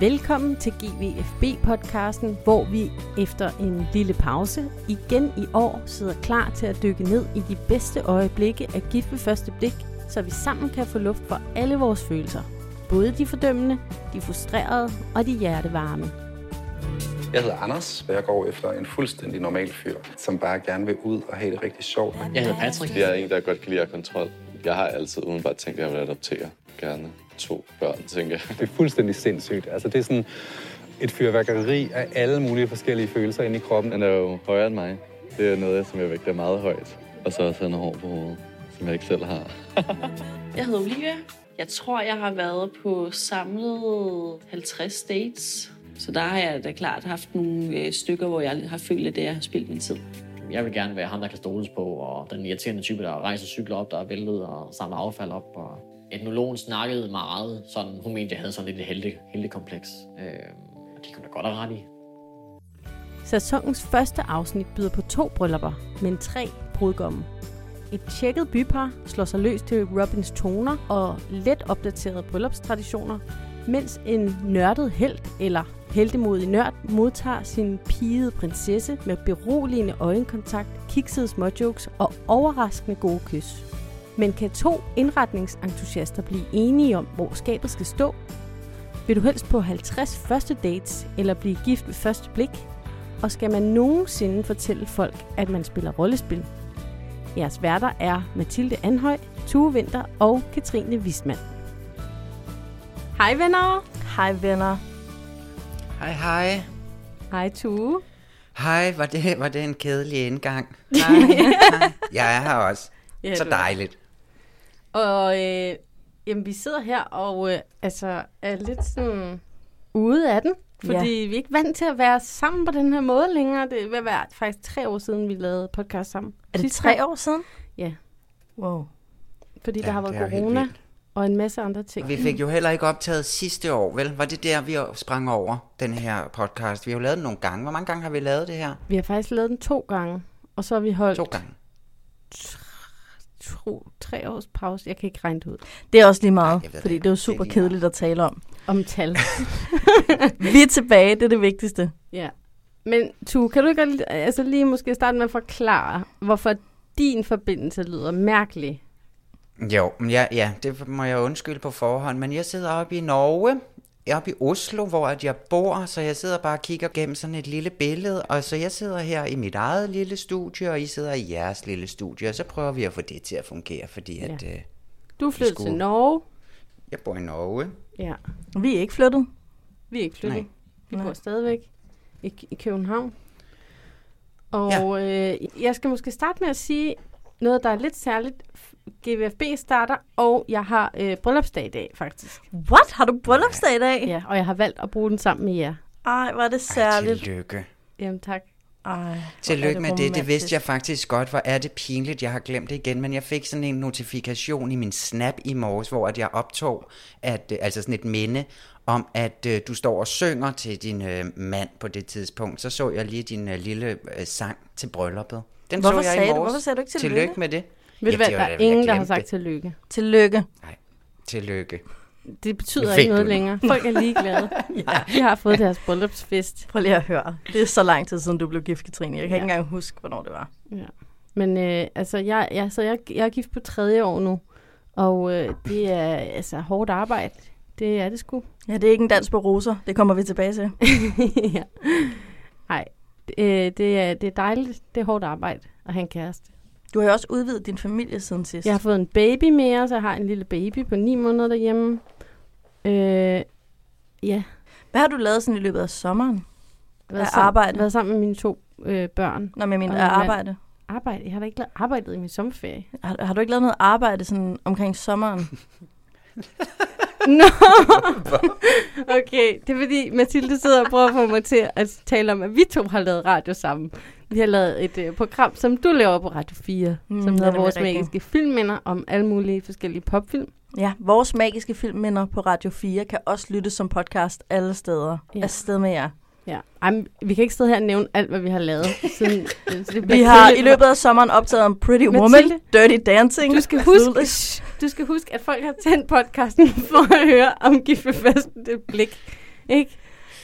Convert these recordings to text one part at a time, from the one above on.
Velkommen til GVFB-podcasten, hvor vi efter en lille pause igen i år sidder klar til at dykke ned i de bedste øjeblikke af gift ved første blik, så vi sammen kan få luft for alle vores følelser. Både de fordømmende, de frustrerede og de hjertevarme. Jeg hedder Anders, og jeg går efter en fuldstændig normal fyr, som bare gerne vil ud og have det rigtig sjovt. Jeg hedder Patrick. Jeg er en, der godt kan lide at have kontrol. Jeg har altid udenbart tænkt, at jeg vil adoptere. Gerne to børn, tænker jeg. Det er fuldstændig sindssygt. Altså, det er sådan et fyrværkeri af alle mulige forskellige følelser inde i kroppen. Han er jo højere end mig. Det er noget, som jeg vægter meget højt. Og så også han hår på hovedet, som jeg ikke selv har. Jeg hedder Olivia. Jeg tror, jeg har været på samlet 50 dates. Så der har jeg da klart haft nogle øh, stykker, hvor jeg har følt, at jeg har spildt min tid. Jeg vil gerne være ham, der kan stoles på, og den irriterende type, der rejser cykler op, der er væltet og samler affald op. Og etnologen snakkede meget sådan, hun mente, jeg havde sådan lidt et helte, heltekompleks. Øh, og det kunne da godt have ret i. Sæsonens første afsnit byder på to bryllupper, men tre brudgomme. Et tjekket bypar slår sig løs til Robins toner og let opdaterede bryllupstraditioner, mens en nørdet held eller heldemodig nørd modtager sin pigede prinsesse med beroligende øjenkontakt, kiksede småjokes og overraskende gode kys. Men kan to indretningsentusiaster blive enige om, hvor skabet skal stå? Vil du helst på 50 første dates eller blive gift ved første blik? Og skal man nogensinde fortælle folk, at man spiller rollespil? Jeres værter er Mathilde Anhøj, Tue Vinter og Katrine Wismann. Hej venner! Hej venner. Hej, hej. Hej Tue. Hej, var det, var det en kedelig indgang? Hej, hej. Jeg er her også. Ja, Så dejligt. Og øh, jamen, vi sidder her og øh, altså, er lidt sådan ude af den. Fordi Ja. vi er ikke vant til at være sammen på den her måde længere. Det vil være faktisk tre år siden, vi lavede podcast sammen. Er det Sidste tre år siden? Ja. Wow. Fordi ja, der har været corona og en masse andre ting. Vi fik jo heller ikke optaget sidste år, vel? Var det der, vi sprang over den her podcast? Vi har jo lavet den nogle gange. Hvor mange gange har vi lavet det her? Vi har faktisk lavet den to gange. Og så har vi holdt To gange. To, tre års pause. Jeg kan ikke regne det ud. Det er også lige meget, jeg ved fordi det det er jo ikke. super Det er kedeligt at tale om. Om tal. Vi er tilbage, det er det vigtigste. ja. Men Tu, kan du ikke altså lige måske starte med at forklare, hvorfor din forbindelse lyder mærkelig? Jo, men ja, ja, det må jeg undskylde på forhånd, men jeg sidder oppe i Norge, oppe i Oslo, hvor at jeg bor, så jeg sidder bare og kigger gennem sådan et lille billede, og så jeg sidder her i mit eget lille studie, og I sidder i jeres lille studie, og så prøver vi at få det til at fungere, fordi at øh, Du er flyttet skulle- til Norge. jeg bor i Norge. Ja. Vi er ikke flyttet. Vi er ikke flyttet. Nej. Vi Nej. bor stadigvæk i, i København. Og ja. øh, jeg skal måske starte med at sige noget, der er lidt særligt. GVFB starter, og jeg har øh, bryllupsdag i dag, faktisk. What? Har du bryllupsdag i dag? Ja, og jeg har valgt at bruge den sammen med jer. Ej, var det Ej, særligt. tillykke. Jamen tak. Ej, Tillykke med det, det vidste jeg faktisk godt. Hvor er det pinligt, jeg har glemt det igen. Men jeg fik sådan en notifikation i min snap i morges, hvor at jeg optog, at, øh, altså sådan et minde, om at øh, du står og synger til din øh, mand på det tidspunkt. Så så jeg lige din øh, lille øh, sang til brylluppet. Den Hvorfor så jeg sagde i du- morges. hvorfor sagde du ikke tillykke? Tillykke med det. Ved du hvad, det der er ingen, der har sagt tillykke. Tillykke. Nej, tillykke. Det betyder fik ikke noget længere. Folk er ligeglade. ja. De har fået deres bryllupsfest. Prøv lige at høre. Det er så lang tid siden, du blev gift, Katrine. Jeg kan Ja. ikke engang huske, hvornår det var. Ja. Men øh, altså, jeg, jeg, så jeg, jeg er gift på tredje år nu, og øh, det er altså hårdt arbejde. Det er det sgu. Ja, det er ikke en dans på roser. Det kommer vi tilbage til. ja. Nej, øh, det, er, det er dejligt. Det er hårdt arbejde at have en kæreste. Du har jo også udvidet din familie siden sidst. Jeg har fået en baby mere, så jeg har en lille baby på ni måneder derhjemme. Øh, ja, Hvad har du lavet sådan i løbet af sommeren? været Af arbejde? været sammen med mine to øh, børn. Med min Og min mand. arbejde. Arbejde? Jeg har da ikke arbejdet i min sommerferie. Har, har du ikke lavet noget arbejde sådan omkring sommeren? Nå! okay, det er fordi Mathilde sidder og prøver at få mig til at tale om, at vi to har lavet radio sammen. Vi har lavet et øh, program, som du laver på Radio 4, Mm, som det er hedder Vores. Magiske Filmminder om alle mulige forskellige popfilm. Ja, vores magiske filmminder på Radio 4 kan også lyttes som podcast alle steder. Ja. Afsted med jer. Ja. Ej, vi kan ikke sidde her og nævne alt, hvad vi har lavet. Siden, så det Vi har i løbet af sommeren optaget om Pretty Mathilde, Woman, Dirty Dancing. Du skal huske, du skal huske, at folk har tændt podcasten for at høre om gift ved første blik. Ikke?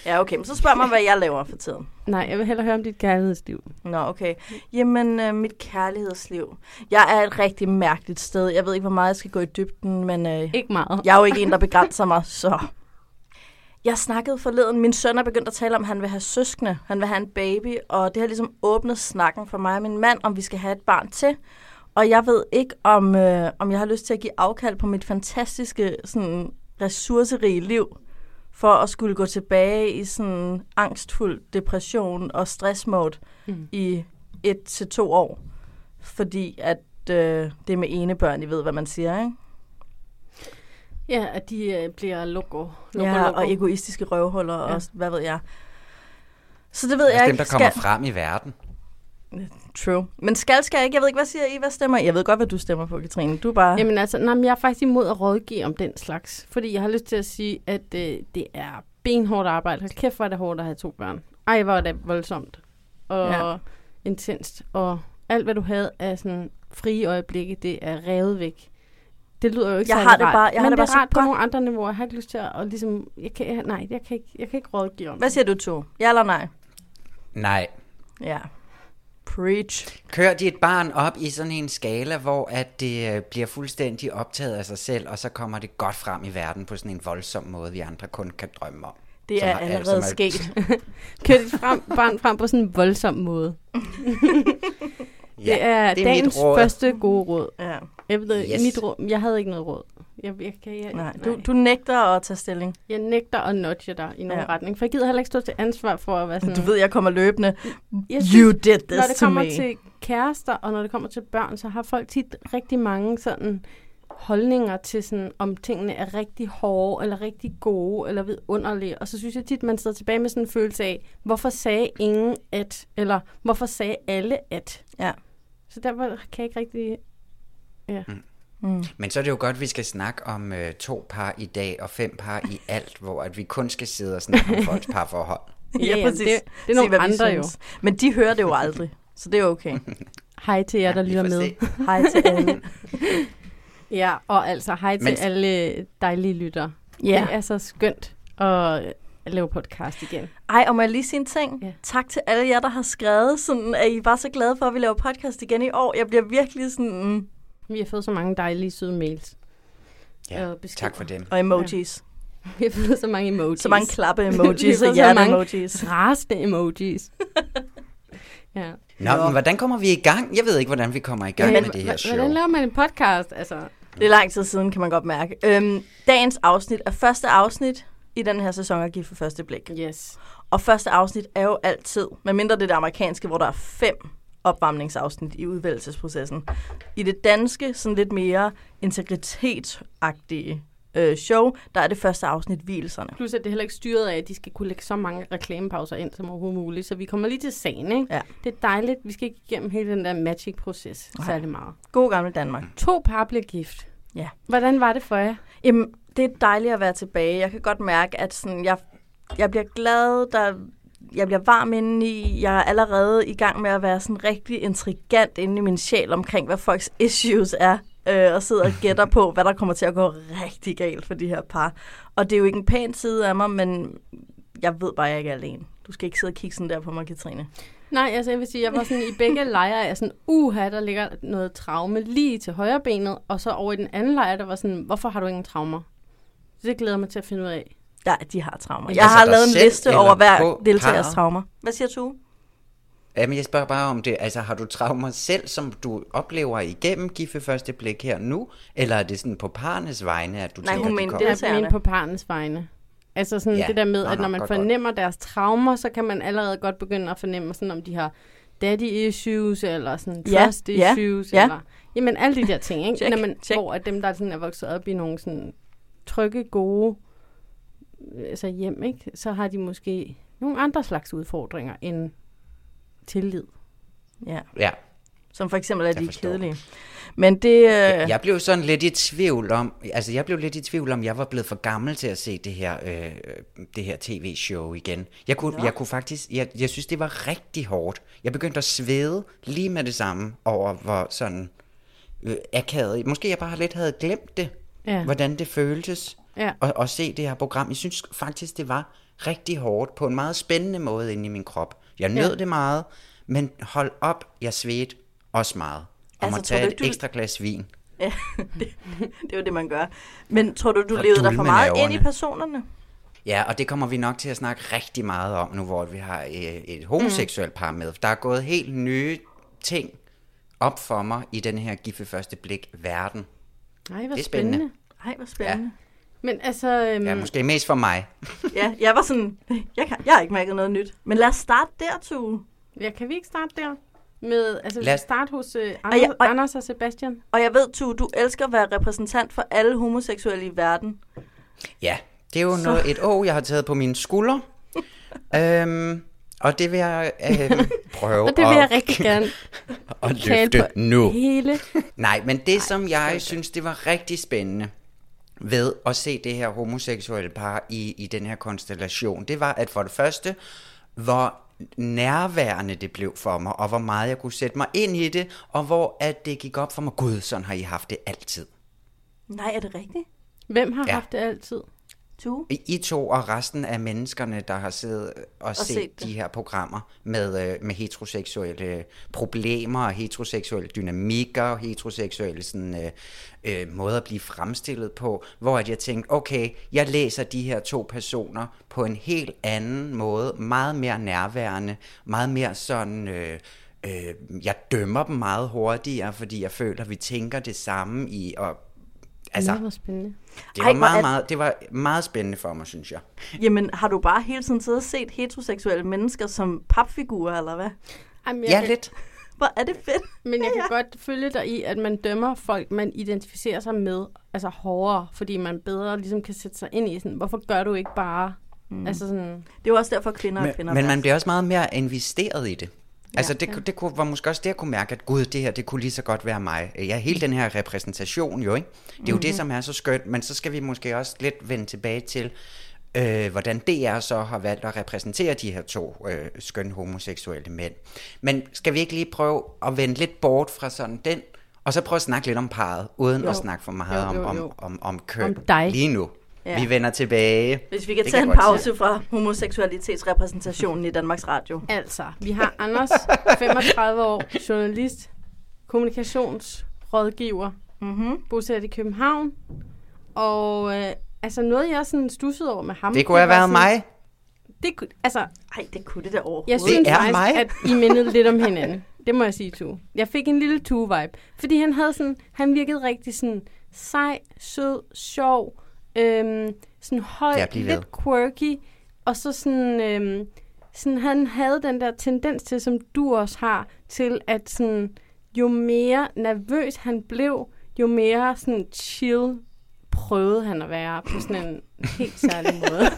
Ja, okay, men så spørg mig, hvad jeg laver for tiden. Nej, jeg vil hellere høre om dit kærlighedsliv. Nå, okay. Jamen, øh, mit kærlighedsliv. Jeg er et rigtig mærkeligt sted. Jeg ved ikke, hvor meget jeg skal gå i dybden, men øh, Ikke meget. jeg er jo ikke en, der begrænser mig, så... Jeg snakkede forleden, min søn er begyndt at tale om, at han vil have søskende, han vil have en baby, og det har ligesom åbnet snakken for mig og min mand, om vi skal have et barn til. Og jeg ved ikke, om, øh, om jeg har lyst til at give afkald på mit fantastiske, sådan, ressourcerige liv, for at skulle gå tilbage i sådan angstfuld depression og stressmode mm. i et til to år. Fordi at øh, det er med ene børn, I ved, hvad man siger, ikke? Ja, at de øh, bliver loco. loco, Ja, loco. og egoistiske røvhuller ja. Og hvad ved jeg. Så det ved jeg Også dem, ikke. der kommer Skal... frem i verden. True. Men skal, skal jeg ikke? Jeg ved ikke, hvad siger I? Hvad stemmer I? Jeg ved godt, hvad du stemmer på, Katrine. Du er bare... Jamen altså, nej, men jeg er faktisk imod at rådgive om den slags. Fordi jeg har lyst til at sige, at øh, det er benhårdt arbejde. Hold kæft, hvor er det hårdt at have to børn. Ej, hvor er det voldsomt. Og Ja. intenst. Og alt, hvad du havde af sådan frie øjeblikke, det er revet væk. Det lyder jo ikke Jeg særlig har det rart. bare- jeg har men det det, bare er så rart på godt. nogle andre niveauer. Jeg har ikke lyst til at, og ligesom... Jeg kan, jeg, nej, jeg kan, ikke, jeg kan ikke rådgive om Hvad siger du, to? Ja eller nej? Nej. Ja. Preach. Kør dit barn op i sådan en skala, hvor at det øh, bliver fuldstændig optaget af sig selv, og så kommer det godt frem i verden på sådan en voldsom måde, vi andre kun kan drømme om. Det er har- allerede er- sket. Kør dit frem, barn frem på sådan en voldsom måde. Ja, det er, det er dagens mit råd. første gode råd. Ja. Jeg ved, Yes. mit råd, jeg havde ikke noget råd. Jeg, jeg, kan, jeg, Nej, du, du nægter at tage stilling. jeg nægter at nudge dig i nogen Ja. retning, for jeg gider heller ikke stå til ansvar for at være sådan... Du ved, jeg kommer løbende. jeg You did this når det to kommer me. til kærester, og når det kommer til børn, så har folk tit rigtig mange sådan holdninger til sådan, om tingene er rigtig hårde, eller rigtig gode, eller vidunderlige. Og så synes jeg tit, man sidder tilbage med sådan en følelse af, hvorfor sagde ingen at, eller hvorfor sagde alle at. Ja. Så derfor kan jeg ikke rigtig... Ja. Mm. Men så er det jo godt, at vi skal snakke om øh, to par i dag, og fem par i alt, hvor at vi kun skal sidde og snakke om folks parforhold. Ja, ja, det- det er nogle vi andre jo. Men de hører det jo aldrig, så det er okay. Hej til jer, der vi lytter med. se. Hej til alle. Ja, og altså hej til Men- alle dejlige lytter. Ja. Det er så skønt at lave podcast igen. Ej, og må jeg lige sige en ting? Ja. Tak til alle jer, der har skrevet, sådan, at I var så glade for, at vi laver podcast igen i år. Jeg bliver virkelig sådan... Vi har fået så mange dejlige, søde mails. Ja, Og beskeder. tak for dem. Og emojis. Vi har fået så mange emojis. Så mange klappe emojis og fået så hjerte mange emojis. Rasende emojis. ja. Nå, men hvordan kommer vi i gang? Jeg ved ikke, hvordan vi kommer i gang Men med det her show. Hvordan laver man en podcast? Altså, Det er lang tid siden, kan man godt mærke. Øhm, dagens afsnit er første afsnit i den her sæson af Gift for første blik. yes. Og første afsnit er jo altid, medmindre det er det amerikanske, hvor der er fem opvarmningsafsnit i udvælgelsesprocessen. I det danske, sådan lidt mere integritetsagtige øh, show, der er det første afsnit hvileserne. Plus at det er heller ikke styret af, at de skal kunne lægge så mange reklamepauser ind som overhovedet muligt. Så vi kommer lige til sagen, ikke? Ja. Det er dejligt. Vi skal ikke igennem hele den der magic-proces Nej. særlig meget. God gamle Danmark. To par bliver gift. Ja. Hvordan var det for jer? Jamen, det er dejligt at være tilbage. Jeg kan godt mærke, at sådan, jeg, jeg bliver glad, der, jeg bliver varm indeni. Jeg er allerede i gang med at være sådan rigtig intrigant inde i min sjæl omkring, hvad folks issues er. Øh, og sidder og gætter på, hvad der kommer til at gå rigtig galt for de her par. Og det er jo ikke en pæn side af mig, men jeg ved bare, at jeg ikke er alene. Du skal ikke sidde og kigge sådan der på mig, Katrine. Nej, altså jeg vil sige, jeg var sådan i begge lejre af sådan, uha, der ligger noget traume lige til højre benet, og så over i den anden lejr, der var sådan, hvorfor har du ingen traumer? Så det glæder jeg mig til at finde ud af. Ja, de har traumer. Altså Jeg har dig lavet en liste over hver deltagers traumer. Hvad siger du? Jamen, jeg spørger bare om det. Altså, har du traumer selv, som du oplever igennem Giffe Første Blik her nu? Eller er det sådan på parnes vegne, at du Nej, tænker, hun kommer? Det er men på parens vegne. Altså sådan Ja, det der med, nå, at nå, når man godt, godt. fornemmer deres traumer, så kan man allerede godt begynde at fornemme, sådan, om de har daddy issues, eller sådan trust ja, issues, ja. eller... Jamen, alle de der ting, ikke? Check, når man, check. Hvor at dem, der sådan er vokset op i nogle sådan trygge, gode altså hjem, ikke? Så har de måske nogle andre slags udfordringer end tillid. Ja. Ja, Som for eksempel, at Jeg de er forstår. kedelige. Men det... Øh, jeg blev sådan lidt i tvivl om, altså jeg blev lidt i tvivl om, jeg var blevet for gammel til at se det her, øh, det her tv-show igen. Jeg kunne, jeg kunne faktisk, jeg, jeg synes det var rigtig hårdt. Jeg begyndte at svede lige med det samme over, hvor sådan øh, akavet, måske jeg bare lidt havde glemt det, Ja. hvordan det føltes. Ja. at, at se det her program. Jeg synes faktisk, det var rigtig hårdt på en meget spændende måde inde i min krop. Jeg nød Ja. det meget, men hold op, jeg svedte også meget. Og Altså, må tage du et du- ekstra glas vin. Ja, det, det er jo det, man gør. Men tror du, du Og levede dig for meget ind i personerne? Ja, og det kommer vi nok til at snakke rigtig meget om nu, hvor vi har øh, et homoseksuelt par med. Der er gået helt nye ting op for mig i den her gifte første blik verden. Nej, hvor Det er spændende. spændende. Ej, hvor spændende. Men altså, øhm, Ja, måske mest for mig. Ja, jeg var sådan, jeg, kan, jeg har ikke mærket noget nyt. Men lad os starte der, Tue. ja, kan vi ikke starte der? Med, altså, vi Lad- starte hos øh, Og Anders, jeg- og- Anders og Sebastian. Og jeg ved, Tue, du elsker at være repræsentant for alle homoseksuelle i verden. Ja, det er jo noget, et år, jeg har taget på mine skuldre. øhm, og det vil jeg øhm, prøve Og det vil jeg at, rigtig gerne at tale løfte på nu. hele. Nej, men det, som jeg synes, det var rigtig spændende ved at se det her homoseksuelle par i, i den her konstellation, det var, at for det første, hvor nærværende det blev for mig, og hvor meget jeg kunne sætte mig ind i det, og hvor at det gik op for mig, gud, sådan har I haft det altid. Nej, er det rigtigt? Hvem har Ja. haft det altid? Tue? I to og resten af menneskerne, der har siddet og, og set, set det. de her programmer med, øh, med heteroseksuelle problemer, og heteroseksuelle dynamikker, og heteroseksuelle sådan, øh, øh, måder at blive fremstillet på, hvor at jeg tænkte, okay, jeg læser de her to personer på en helt anden måde, meget mere nærværende, meget mere sådan... Øh, øh, jeg dømmer dem meget hurtigere, fordi jeg føler, at vi tænker det samme i, og altså, Det var spændende. det Ej, var, hvor meget, meget, det var meget spændende for mig, synes jeg. Jamen, har du bare hele tiden siddet og set heteroseksuelle mennesker som papfigurer, eller hvad? Jamen, jeg Ja, kan, lidt. Hvor er det fedt. Men jeg kan godt følge dig i, at man dømmer folk, man identificerer sig med, altså hårdere, fordi man bedre ligesom kan sætte sig ind i sådan, hvorfor gør du ikke bare, mm. altså sådan, Det er jo også derfor, kvinder er kvinder. Men, men man bliver også meget mere investeret i det. Altså det, det kunne, var måske også det, jeg kunne mærke, at gud, det her, det kunne lige så godt være mig. Ja, hele den her repræsentation jo, ikke? Det er jo Mhm. det, som er så skønt, men så skal vi måske også lidt vende tilbage til, øh, hvordan DR så har valgt at repræsentere de her to øh, skønne homoseksuelle mænd. Men skal vi ikke lige prøve at vende lidt bort fra sådan den, og så prøve at snakke lidt om parret, uden Jo. at snakke for meget Jo, jo, om, jo. om, om, om køn Om dig. lige nu. Ja. Vi vender tilbage. Hvis vi kan Det tage kan en pause fra homoseksualitetsrepræsentationen i Danmarks Radio. altså, vi har Anders, 35 år, journalist, kommunikationsrådgiver, Mm-hmm. bosat i København, og øh, altså noget, jeg sådan stussede over med ham. Det kunne have været sådan- mig. Det kunne, altså, Ej, det kunne det da overhovedet. Jeg Det synes er faktisk, mig. at I mindede lidt om hinanden. Det må jeg sige, Tue. Jeg fik en lille Tue-vibe. Fordi han havde sådan, han virkede rigtig sådan sej, sød, sjov, øhm, sådan høj, Ja, lidt quirky. Og så sådan, øhm, sådan, han havde den der tendens til, som du også har, til at sådan, jo mere nervøs han blev, jo mere sådan chill prøvede han at være på sådan en helt særlig måde.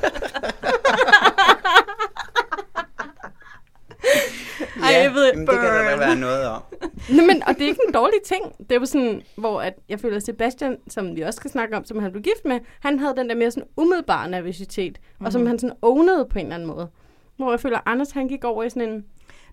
Ej, jeg ved Jamen, det kan der da være noget om. Nå, men, og det er ikke en dårlig ting. Det er jo sådan, hvor at jeg føler, at Sebastian, som vi også skal snakke om, som han blev gift med, han havde den der mere sådan umiddelbare nervøsitet, mm-hmm. og som han sådan ownede på en eller anden måde. Hvor jeg føler, at Anders han gik over i sådan en...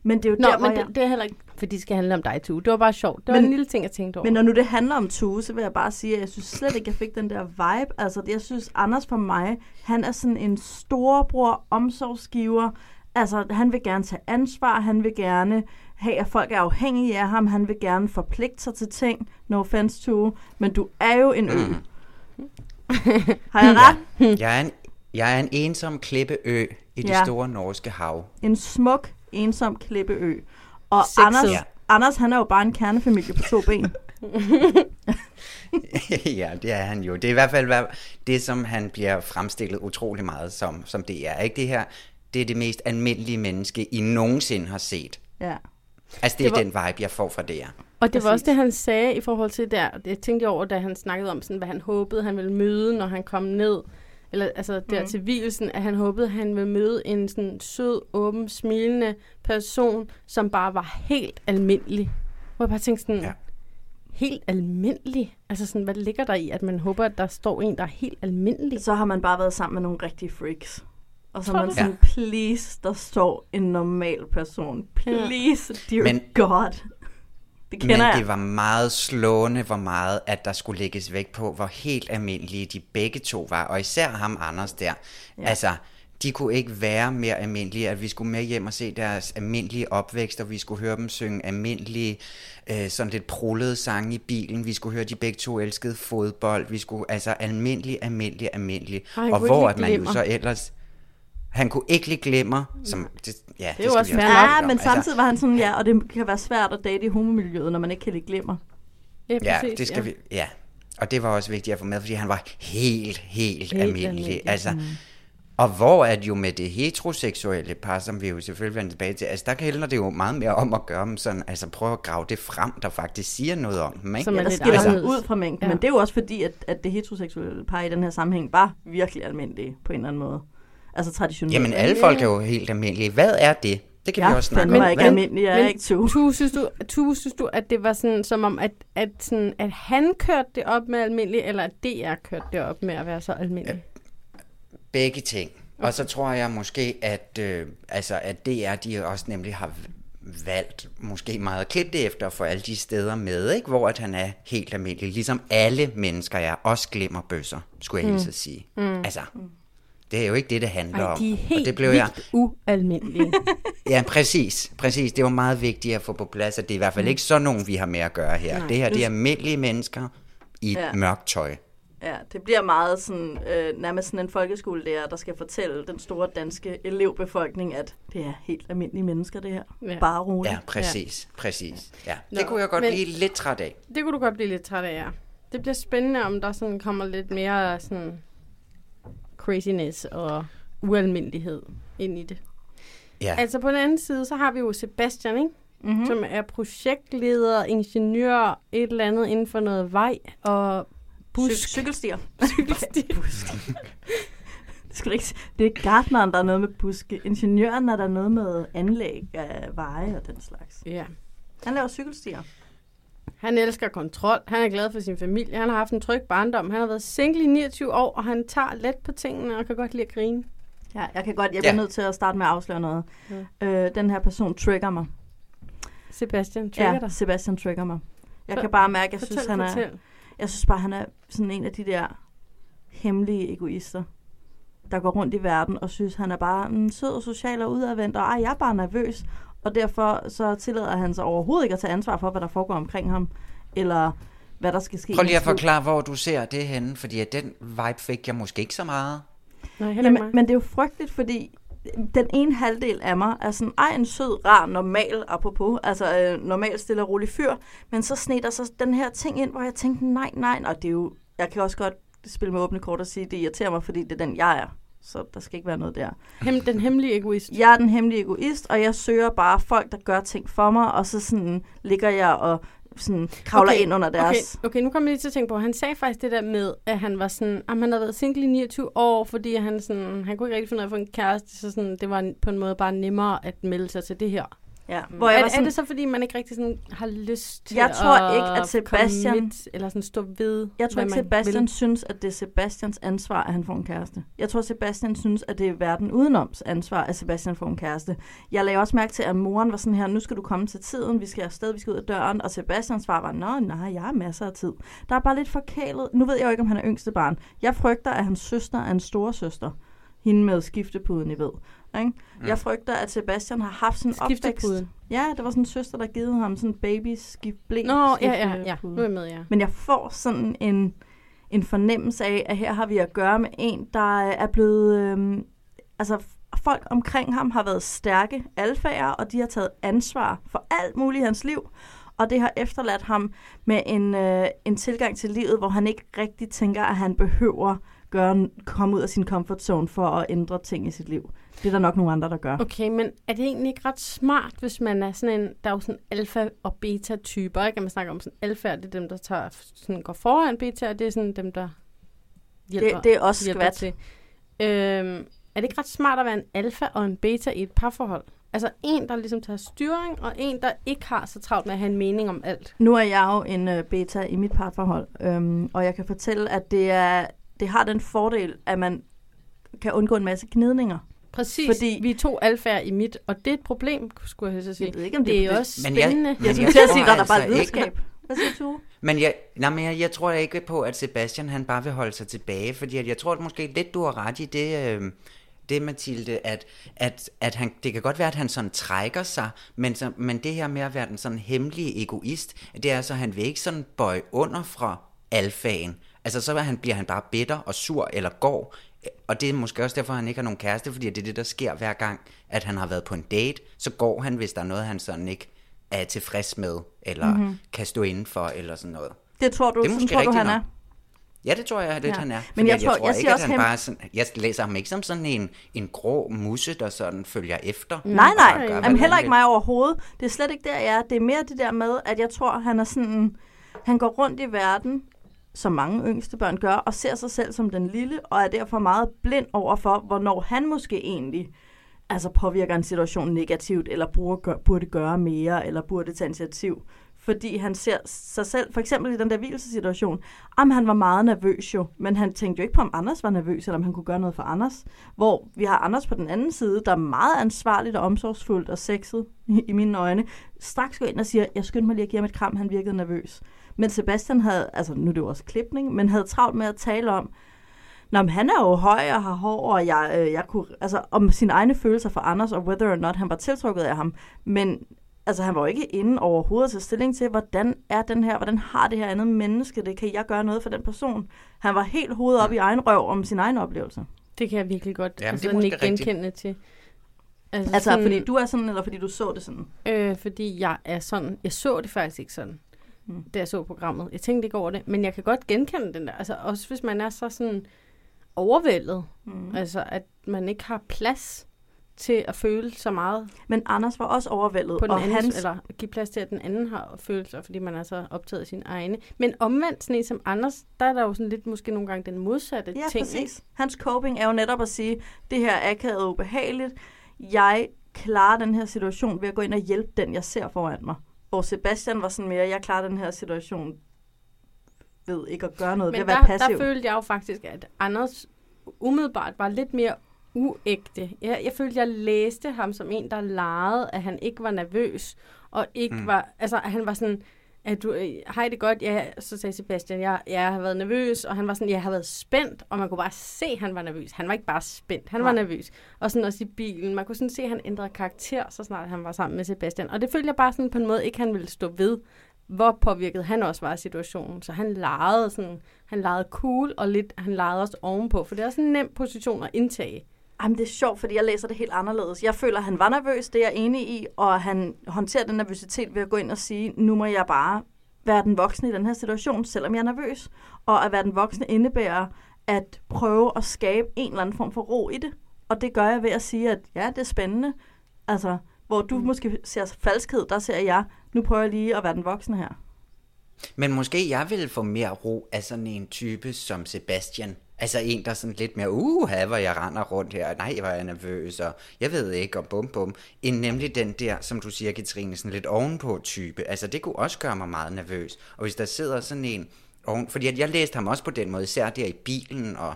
Men det er jo Nå, der, men jeg... det, det er heller ikke, fordi det skal handle om dig, Tue. Det var bare sjovt. Det var Men- en lille ting, jeg tænkte over. Men når nu det handler om Tue, så vil jeg bare sige, at jeg synes slet ikke, jeg fik den der vibe. Altså, jeg synes, Anders for mig, han er sådan en storebror, omsorgsgiver. Altså, han vil gerne tage ansvar, han vil gerne have, at folk er afhængige af ham, han vil gerne forpligte sig til ting. No offense, Tue, men du er jo en ø. Mm. Har jeg ret? Jeg er en, jeg er en ensom klippeø i det Ja. store norske hav. En smuk, ensom klippeø. Og Sexet. Anders, Ja. Anders, han er jo bare en kernefamilie på to ben. ja, det er han jo. Det er i hvert fald det, som han bliver fremstillet utrolig meget som, som det er. Ikke det her, det er det mest almindelige menneske, I nogensinde har set. Ja. Altså, det, Det er var- den vibe, jeg får fra det her. Og det var Præcis. også det, han sagde i forhold til der. Det tænkte jeg over, da han snakkede om, sådan, hvad han håbede, han ville møde, når han kom ned. Eller altså der Mhm. til hvilsen, at han håbede, han ville møde en sådan sød, åben, smilende person, som bare var helt almindelig. Hvor jeg bare tænkte sådan, ja. helt almindelig? Altså sådan, hvad ligger der i, at man håber, at der står en, der er helt almindelig? Så har man bare været sammen med nogle rigtige freaks. Og så er man sådan, please, der står en normal person. Please, dear Men- God. Det kender Men jeg. det var meget slående, hvor meget, at der skulle lægges vægt på, hvor helt almindelige de begge to var. Og især ham, Anders, der. Ja. Altså, de kunne ikke være mere almindelige, at vi skulle med hjem og se deres almindelige opvækst, og vi skulle høre dem synge almindelige, øh, sådan lidt prullede sange i bilen. Vi skulle høre, de begge to elskede fodbold. Vi skulle, altså almindelig, almindelig, almindelig. Og han Og hvor at man jo glimmer. så ellers... Han kunne ikke lide glimmer, som... Det, ja, det, jo skal også vi fair også nok. snakke Ja, men Altså, samtidig var han sådan, ja, og det kan være svært at date i homomiljøet, når man ikke kan lide glimmer. Ja, Ja, præcis, det skal ja. vi, ja. Og det var også vigtigt at få med, fordi han var helt, helt, helt almindelig. almindelig, Altså, Og hvor er det jo med det heteroseksuelle par, som vi jo selvfølgelig vender tilbage til, altså der handler det jo meget mere om at gøre dem sådan, altså prøve at grave det frem, der faktisk siger noget om dem, ikke? Som Ja, er der lidt skiller altså, ud fra mængden, Ja. ja. men det er jo også fordi, at, at det heteroseksuelle par i den her sammenhæng var virkelig almindelige på en eller anden måde. Altså traditionelt. Jamen alle folk er jo helt almindelige. Hvad er det? Det kan jeg vi også snakke om. mig ikke Hvad- almindelig, jeg er ikke to. Tue, synes du, Tue, synes du, at det var sådan, som om, at, at, sådan, at han kørte det op med almindelig, eller at DR kørte det op med at være så almindelig? Begge ting. Og så tror jeg måske, at, øh, altså, at DR de også nemlig har valgt måske meget at klippe det efter for alle de steder med, ikke? hvor at han er helt almindelig. Ligesom alle mennesker er, også glemmer bøsser, skulle jeg mm. sige. Mm. Altså, det er jo ikke det, det handler Ej, om. de er Og helt det blev vildt jeg, ualmindelige. Ja, præcis. Præcis. Det var meget vigtigt at få på plads, at det er i hvert fald ikke sådan nogen, vi har med at gøre her. Nej. Det her, det er almindelige mennesker i Ja. mørkt tøj. Ja, det bliver meget sådan, øh, nærmest sådan en folkeskolelærer, der skal fortælle den store danske elevbefolkning, at det er helt almindelige mennesker, det her. Ja. Ja. Bare roligt. Ja, præcis. Præcis. Ja. Nå, Det kunne jeg godt men- blive lidt træt af. det kunne du godt blive lidt træt af, ja. Det bliver spændende, om der sådan kommer lidt mere sådan craziness og ualmindelighed ind i det. Ja. Altså på den anden side, så har vi jo Sebastian, ikke? Mhm. Mm-hmm. som er projektleder, ingeniør, et eller andet inden for noget vej og Busk. busk. cykelstier. Cykelsti. Det, skulle ikke, det er gartneren, der er noget med buske. Ingeniøren er der noget med anlæg af veje og den slags. Ja. Han laver cykelstier. Han elsker kontrol. Han er glad for sin familie. Han har haft en tryg barndom. Han har været single i 29 år, og han tager let på tingene og kan godt lide at grine. Ja, jeg kan godt, jeg bliver Ja. nødt til at starte med at afsløre noget. Øh, den her person trigger mig. Sebastian, trigger Ja, dig. Sebastian trigger mig. Jeg For- kan bare mærke, at jeg Fortæl, synes, han er, fortæl. jeg synes bare, han er sådan en af de der hemmelige egoister, der går rundt i verden og synes, han er bare en sød og social og udadvendt, og ej, jeg er bare nervøs. Og derfor så tillader han sig overhovedet ikke at tage ansvar for, hvad der foregår omkring ham, eller hvad der skal ske. Prøv lige at forklare, hvor du ser det henne, fordi at den vibe fik jeg måske ikke så meget. Nej, heller ikke Jamen, men det er jo frygteligt, fordi den ene halvdel af mig er sådan, ej, en sød, rar, normal, apropos, altså øh, normal, stille og rolig fyr, men så sned der så den her ting ind, hvor jeg tænkte, nej, nej, og det er jo, jeg kan også godt spille med åbne kort og sige, det irriterer mig, fordi det er den, jeg er. Så der skal ikke være noget der. Hem, den hemmelige egoist. Jeg er den hemmelige egoist, og jeg søger bare folk, der gør ting for mig, og så sådan ligger jeg og sådan kravler Okay, ind under deres... Okay, okay, nu kommer jeg lige til at tænke på, han sagde faktisk det der med, at han var sådan, at han havde været single i 29 år, fordi han, sådan, han kunne ikke rigtig finde ud af at få en kæreste, så sådan, det var på en måde bare nemmere at melde sig til det her. Ja, Hvor hvor er, jeg var er sådan, det så, fordi man ikke rigtig sådan har lyst til Jeg at tror ikke, at Sebastian- commit, eller sådan stå ved, Jeg tror ikke, Sebastian vil? synes, at det er Sebastians ansvar, at han får en kæreste. Jeg tror, Sebastian synes, at det er verden udenoms ansvar, at Sebastian får en kæreste. Jeg lagde også mærke til, at moren var sådan her, nu skal du komme til tiden, vi skal afsted, vi skal ud af døren, og Sebastians svar var, nå, nej, jeg har masser af tid. Der er bare lidt forkælet. Nu ved jeg jo ikke, om han er yngste barn. Jeg frygter, at hans søster er en store søster. Hende med skiftepuden, I ved. Ikke? Mm. Jeg frygter, at Sebastian har haft sådan en opvækst. Ja, der var sådan en søster, der givet ham sådan en baby skift blæ. Nå, ja, ja, ja, nu er jeg med, ja. Men jeg får sådan en, en fornemmelse af, at her har vi at gøre med en, der er blevet... Øhm, altså, folk omkring ham har været stærke alfager, og de har taget ansvar for alt muligt i hans liv. Og det har efterladt ham med en, øh, en tilgang til livet, hvor han ikke rigtig tænker, at han behøver gøre, komme ud af sin comfort zone for at ændre ting i sit liv. Det er der nok nogle andre, der gør. Okay, men er det egentlig ikke ret smart, hvis man er sådan en, der er jo sådan alfa- og beta-typer, ikke? At man snakker om sådan alfa, det er dem, der tager, sådan går foran beta, og det er sådan dem, der hjælper, Det, det er også skvat. til. Øhm, er det ikke ret smart at være en alfa og en beta i et parforhold? Altså en, der ligesom tager styring, og en, der ikke har så travlt med at have en mening om alt. Nu er jeg jo en øh, beta i mit parforhold, øhm, og jeg kan fortælle, at det, er, det har den fordel, at man kan undgå en masse gnidninger. Præcis, fordi vi er to alfaer i mit, og det er et problem, skulle jeg så sige. Jeg ved ikke, om det det er er også Men jeg- spændende. men Jeg jeg til at tror sige, der er bare altså et ikke- videnskab. Hvad siger du? Men jeg, nej, men jeg, jeg tror ikke på, at Sebastian han bare vil holde sig tilbage, fordi at jeg tror at måske lidt, du har ret i det, øh, det Mathilde, at, at, at han, det kan godt være, at han sådan trækker sig, men, så, men det her med at være den sådan hemmelige egoist, det er altså, at han vil ikke sådan bøje under fra alfaen. Altså så han, bliver han bare bitter og sur eller går, og det er måske også derfor, han ikke har nogen kæreste, fordi det er det, der sker hver gang, at han har været på en date, så går han, hvis der er noget, han sådan ikke er tilfreds med, eller Mhm. mm-hmm. kan stå indenfor, eller sådan noget. Det tror du, Det er måske tror du, han nok. er. Ja, det tror jeg lidt, Ja. han er. Men jeg at tror- tror jeg ikke, at han hem- bare sådan, jeg læser ham ikke som sådan en, en grå musse, der sådan følger efter. Nej, nej. gør, Jamen, heller ikke mig overhovedet. Det er slet ikke der, jeg er. Det er mere det der med, at jeg tror, han er sådan... Han går rundt i verden, som mange yngste børn gør, og ser sig selv som den lille, og er derfor meget blind over for, hvornår han måske egentlig altså påvirker en situation negativt, eller burde, burde gøre mere, eller burde tage initiativ. Fordi han ser sig selv, for eksempel i den der hvilesesituation, om han var meget nervøs jo, men han tænkte jo ikke på, om Anders var nervøs, eller om han kunne gøre noget for Anders. Hvor vi har Anders på den anden side, der er meget ansvarligt og omsorgsfuldt og sexet i, i mine øjne, straks går ind og siger, jeg skyndte mig lige at give ham et kram, han virkede nervøs. Men Sebastian havde, altså nu er det jo også klipning, men havde travlt med at tale om, Nå, men han er jo høj og har hår, og jeg, øh, jeg kunne, altså om sine egne følelser for Anders, og whether or not han var tiltrukket af ham. Men altså, han var jo ikke inde overhovedet til stilling til, hvordan er den her, hvordan har det her andet menneske det, kan jeg gøre noget for den person? Han var helt hovedet op i egen røv om sin egen oplevelse. Det kan jeg virkelig godt Jamen, altså, det er ikke genkende til. Altså, Altså, fordi du er sådan, eller fordi du så det sådan? Øh, fordi jeg er sådan, jeg så det faktisk ikke sådan, mm. da jeg så programmet. Jeg tænkte ikke over det, men jeg kan godt genkende den der. Altså også hvis man er så sådan overvældet, mm. altså at man ikke har plads til at føle så meget Men Anders var også overvældet, på den og anden, hans... eller give plads til, at den anden har følelser, fordi man er så optaget af sine egne. Men omvendt sådan en som Anders, der er der jo sådan lidt måske nogle gange den modsatte Ja, ting. præcis. Ikke? Hans coping er jo netop at sige, det her er akavet og ubehageligt. Jeg klarer den her situation ved at gå ind og hjælpe den, jeg ser foran mig. Hvor Sebastian var sådan mere, jeg klarer den her situation ved ikke at gøre noget, ved Men at være der, passiv. der følte jeg jo faktisk, at Anders umiddelbart var lidt mere uægte. Jeg, jeg følte, jeg læste ham som en, der legede, at han ikke var nervøs, og ikke mm. var, altså at han var sådan, at du, øh, hej det godt, ja, så sagde Sebastian, jeg, jeg har været nervøs, og han var sådan, jeg har været spændt, og man kunne bare se, at han var nervøs. Han var ikke bare spændt, han var Nej. nervøs. Og sådan også i bilen, man kunne sådan se, at han ændrede karakter, så snart han var sammen med Sebastian. Og det følte jeg bare sådan på en måde, ikke han ville stå ved, hvor påvirket han også var af situationen. Så han legede sådan, han legede cool, og lidt, han legede også ovenpå, for det er også en nem position at indtage. Jamen, det er sjovt, fordi jeg læser det helt anderledes. Jeg føler, at han var nervøs, det er jeg enig i, og han håndterer den nervøsitet ved at gå ind og sige, nu må jeg bare være den voksne i den her situation, selvom jeg er nervøs. Og at være den voksne indebærer at prøve at skabe en eller anden form for ro i det. Og det gør jeg ved at sige, at ja, det er spændende. Altså, hvor du mm. måske ser falskhed, der ser jeg, nu prøver jeg lige at være den voksne her. Men måske jeg ville få mere ro af sådan en type som Sebastian. Altså en, der sådan lidt mere, uh, hvor jeg render rundt her, nej, hvor er jeg nervøs, og jeg ved ikke, og bum bum. End nemlig den der, som du siger, Katrine, sådan lidt ovenpå type. Altså det kunne også gøre mig meget nervøs. Og hvis der sidder sådan en, oven, fordi at jeg læste ham også på den måde, især der i bilen, og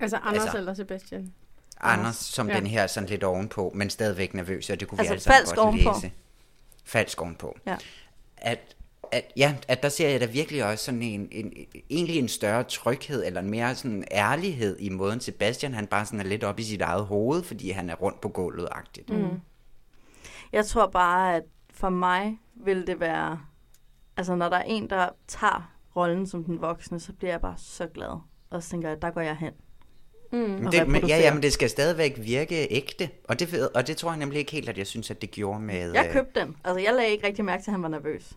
Altså Anders Altså- eller Sebastian. Anders som Ja. den her sådan lidt ovenpå, men stadigvæk nervøs, og det kunne Altså vi falsk godt ovenpå. læse. Falsk ovenpå. Ja. At, at, ja, at der ser jeg da virkelig også sådan en, en, egentlig en større tryghed, eller en mere sådan ærlighed i måden Sebastian, han bare sådan er lidt op i sit eget hoved, fordi han er rundt på gulvet-agtigt. Mm. Jeg tror bare, at for mig vil det være... Altså, når der er en, der tager rollen som den voksne, så bliver jeg bare så glad. Og så tænker jeg, der går jeg hen. Mm. Det, men, ja, ja, men det skal stadigvæk virke ægte, og det, og det tror jeg nemlig ikke helt, at jeg synes, at det gjorde med... Jeg øh, købte den. Altså, jeg lagde ikke rigtig mærke til, at han var nervøs.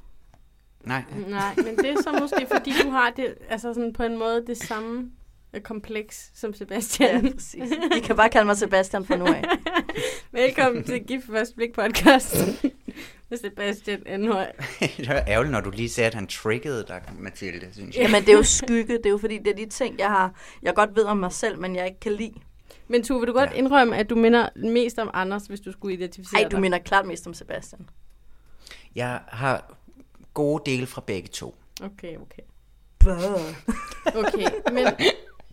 Nej, Nej, men det er så måske, fordi du har det, altså sådan på en måde det samme øh, kompleks som Ja, Sebastian. præcis. I kan bare kalde mig Sebastian fra nu af. Velkommen til Gift Først Blik podcast med Sebastian Enhøj. det var ærgerligt, når du lige sagde, at han triggede dig, Mathilde, synes jeg. Jamen, det er jo skygge. Det er jo fordi, det er de ting, jeg har, jeg godt ved om mig selv, men jeg ikke kan lide. Men Tue, vil du godt Ja. indrømme, at du minder mest om Anders, hvis du skulle identificere Ej, du dig? minder klart mest om Sebastian. Jeg har gode dele fra begge to. Okay, okay. Bøh. Okay, men,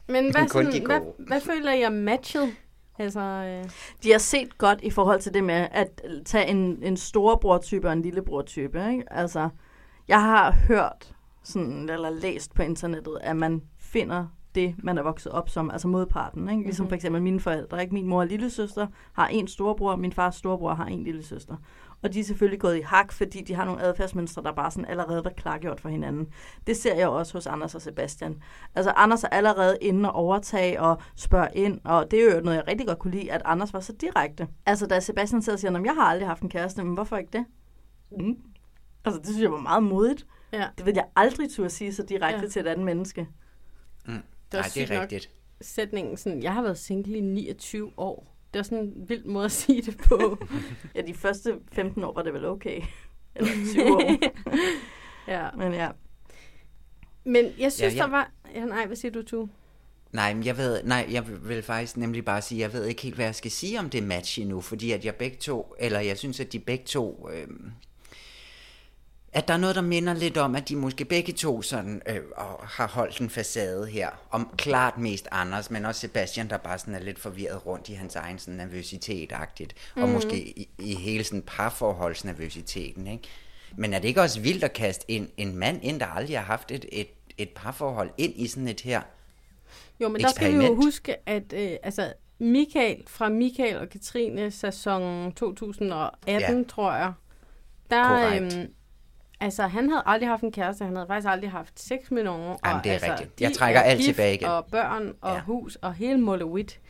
men hvad, sådan, hvad, hvad føler I er matchet Altså, øh, De har set godt i forhold til det med at tage en, en storebror-type og en lillebror-type. Ikke? Altså, jeg har hørt sådan, eller læst på internettet, at man finder det, man er vokset op som, altså modparten. Ikke? Ligesom Mhm. for eksempel mine forældre. Ikke? Min mor og lille søster har en storebror, min fars storebror har en lille søster. Og de er selvfølgelig gået i hak, fordi de har nogle adfærdsmønstre, der bare sådan allerede var klargjort for hinanden. Det ser jeg også hos Anders og Sebastian. Altså Anders er allerede inde og overtage og spørge ind, og det er jo noget, jeg rigtig godt kunne lide, at Anders var så direkte. Altså da Sebastian sidder og siger, at jeg har aldrig haft en kæreste, men hvorfor ikke det? Mm. Altså det synes jeg var meget modigt. ja. Det vil jeg aldrig turde sige så direkte Ja. til et andet menneske. Det var Nej, det er nok. rigtigt. sætningen sådan, jeg har været single i 29 år. Det var sådan en vild måde at sige det på. Ja, de første 15 år var det vel okay. Eller 20 år. ja. Men ja. Men jeg synes, Ja, ja. der var... Ja, nej, hvad siger du, Tu? Nej, men jeg ved, nej, jeg vil faktisk nemlig bare sige, jeg ved ikke helt, hvad jeg skal sige om det match endnu, fordi at jeg begge to, eller jeg synes, at de begge to, øh, at der er noget, der minder lidt om, at de måske begge to sådan, øh, og har holdt en facade her, om klart mest Anders, men også Sebastian, der bare sådan er lidt forvirret rundt i hans egen sådan nervøsitet-agtigt, mm. og måske i, i hele sådan parforholdsnervøsiteten, ikke? Men er det ikke også vildt at kaste en, en mand ind, der aldrig har haft et, et, et parforhold, ind i sådan et her Jo, men der skal vi jo Eksperiment. huske, at øh, altså, Michael fra Michael og Katrine sæson 2018, ja. tror jeg, der, øhm, altså, han havde aldrig haft en kæreste, han havde faktisk aldrig haft sex med nogen. Jamen, og, det er altså, rigtigt. Jeg trækker er alt tilbage igen. Og børn og Ja. ja. hus og hele Molewit.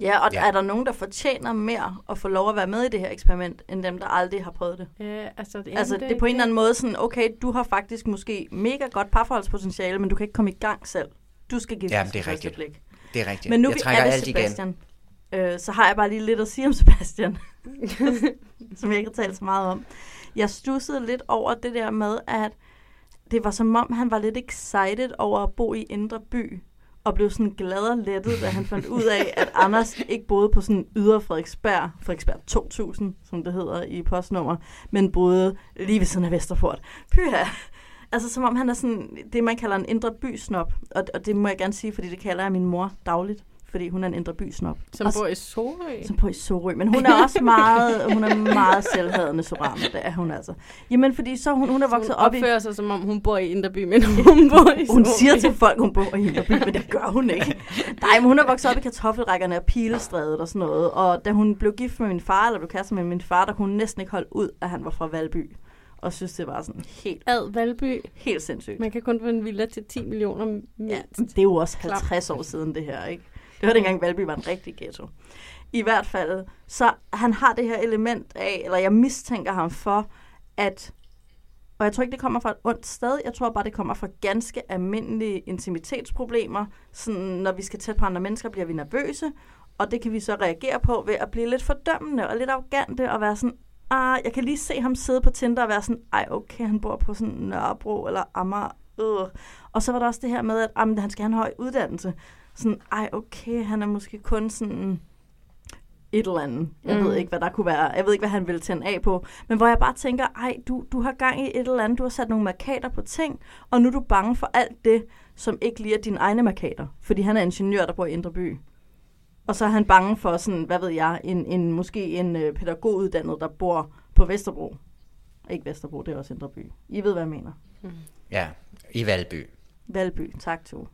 Ja, og Ja. ja. er der nogen, der fortjener mere at få lov at være med i det her eksperiment, end dem, der aldrig har prøvet det? Øh, altså, det, altså, det er på en eller anden måde sådan, okay, du har faktisk måske mega godt parforholdspotentiale, men du kan ikke komme i gang selv. Du skal give Jamen, det det er rigtigt. blik. Det er rigtigt. Men nu jeg vi trækker er ved alt igen. Sebastian, øh, så har jeg bare lige lidt at sige om Sebastian, som jeg ikke har talt så meget om. Jeg stussede lidt over det der med, at det var som om, han var lidt excited over at bo i Indre By, og blev sådan glad og lettet, da han fandt ud af, at Anders ikke boede på sådan ydre Frederiksberg, Frederiksberg 2000, som det hedder i postnummer, men boede lige ved siden af Vesterport. Pyha! Altså som om han er sådan det, man kalder en indre bysnop, og, og det må jeg gerne sige, fordi det kalder jeg min mor dagligt, fordi hun er en indre bysnop. Som Og- bor i Sorø. som bor i Sorø. Men hun er også meget, hun er meget selvhadende Sorama, det er hun altså. Jamen, fordi så hun, hun er vokset hun op i... opfører sig, som om hun bor i Indreby, men hun bor i Hun Sorø. siger til folk, hun bor i Hinderby, men det gør hun ikke. Nej, men hun er vokset op i kartoffelrækkerne og pilestrædet og sådan noget. Og da hun blev gift med min far, eller blev kæreste med min far, der kunne hun næsten ikke holde ud, at han var fra Valby. Og synes, det var sådan helt, Ad Valby. helt sindssygt. Man kan kun få en villa til 10 millioner mindst. Ja, det er jo også Klam. 50 år siden det her, ikke? Det var dengang Valby var en rigtig ghetto. I hvert fald, så han har det her element af, eller jeg mistænker ham for, at, og jeg tror ikke, det kommer fra et ondt sted, jeg tror bare, det kommer fra ganske almindelige intimitetsproblemer. Sådan, når vi skal tæt på andre mennesker, bliver vi nervøse, og det kan vi så reagere på ved at blive lidt fordømmende og lidt arrogante og være sådan, ah, jeg kan lige se ham sidde på Tinder og være sådan, ej okay, han bor på sådan Nørrebro eller Amager, øh. Og så var der også det her med, at ah, jamen, han skal have en høj uddannelse. Sådan, ej okay, han er måske kun sådan et eller andet. Jeg mm. Mm. ved ikke, hvad der kunne være. Jeg ved ikke, hvad han ville tænde af på. Men hvor jeg bare tænker, ej, du, du har gang i et eller andet. Du har sat nogle markader på ting, og nu er du bange for alt det, som ikke lige er dine egne markader. Fordi han er ingeniør, der bor i Indre By. Og så er han bange for sådan, hvad ved jeg, en, en måske en øh, pædagoguddannet, der bor på Vesterbro. Ikke Vesterbro, det er også Indre By. I ved, hvad jeg mener. Ja, i Valby. Valby, tak to.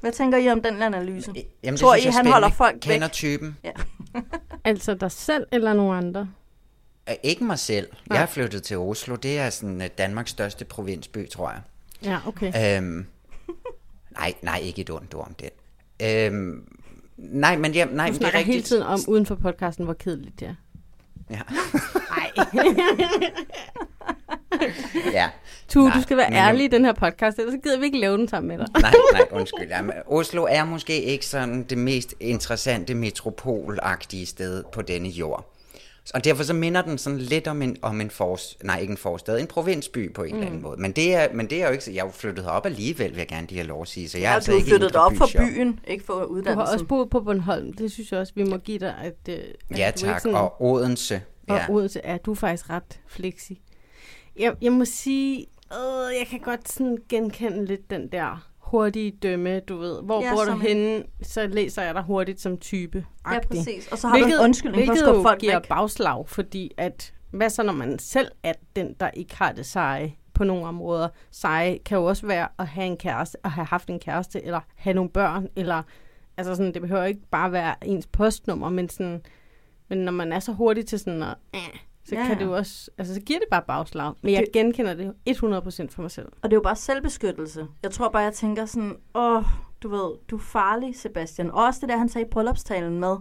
Hvad tænker I om den analyse? Jamen, Tror synes I, jeg han spændende. holder folk Kender væk? typen. Altså dig selv eller nogen andre? Ikke mig selv. Nej. Jeg er flyttet til Oslo. Det er sådan øh, Danmarks største provinsby, tror jeg. Ja, okay. Øhm, nej, nej, ikke et ondt ord om den. Øhm, nej, men, ja, nej, Du men det er snakker rigtigt. hele tiden om uden for podcasten, hvor kedeligt det er. Ja. Nej. ja. Tu, Nej, du skal være ærlig i den her podcast, ellers så gider vi ikke lave den sammen med dig. Nej, nej, undskyld. Jamen, Oslo er måske ikke sådan det mest interessante metropolagtige sted på denne jord. Og derfor så minder den sådan lidt om en, om en forst, nej, ikke en forstad, en provinsby på en mm. eller anden måde. Men det, er, men det er jo ikke, så- jeg er jo flyttet herop alligevel, vil jeg gerne lige have lov at sige. Så jeg er Ja, altså du er ikke flyttet op fra byshop. byen, ikke for Du har uddannelsen. også boet på Bornholm, det synes jeg også, vi må give dig, at, øh, at Ja er tak, ikke og Odense. og Ja. Odense er du er faktisk ret flexi. Jeg, jeg må sige, øh, jeg kan godt sådan genkende lidt den der hurtige dømme, du ved. Hvor Ja, bor du henne, så læser jeg dig hurtigt som type. Ja, præcis. Og så har du en undskyldning for at hvilket skubbe folk giver væk. bagslag, fordi at, hvad så når man selv er den, der ikke har det seje på nogle områder? Seje kan jo også være at have en kæreste, at have haft en kæreste, eller have nogle børn, eller altså sådan, det behøver ikke bare være ens postnummer, men sådan, men når man er så hurtig til sådan at, øh, så Ja, ja, kan det jo også, altså så giver det bare bagslag. Men jeg genkender det jo 100% for mig selv. Og det er jo bare selvbeskyttelse. Jeg tror bare, jeg tænker sådan, åh, du ved, du er farlig, Sebastian. Og også det der, han sagde i bryllupstalen med,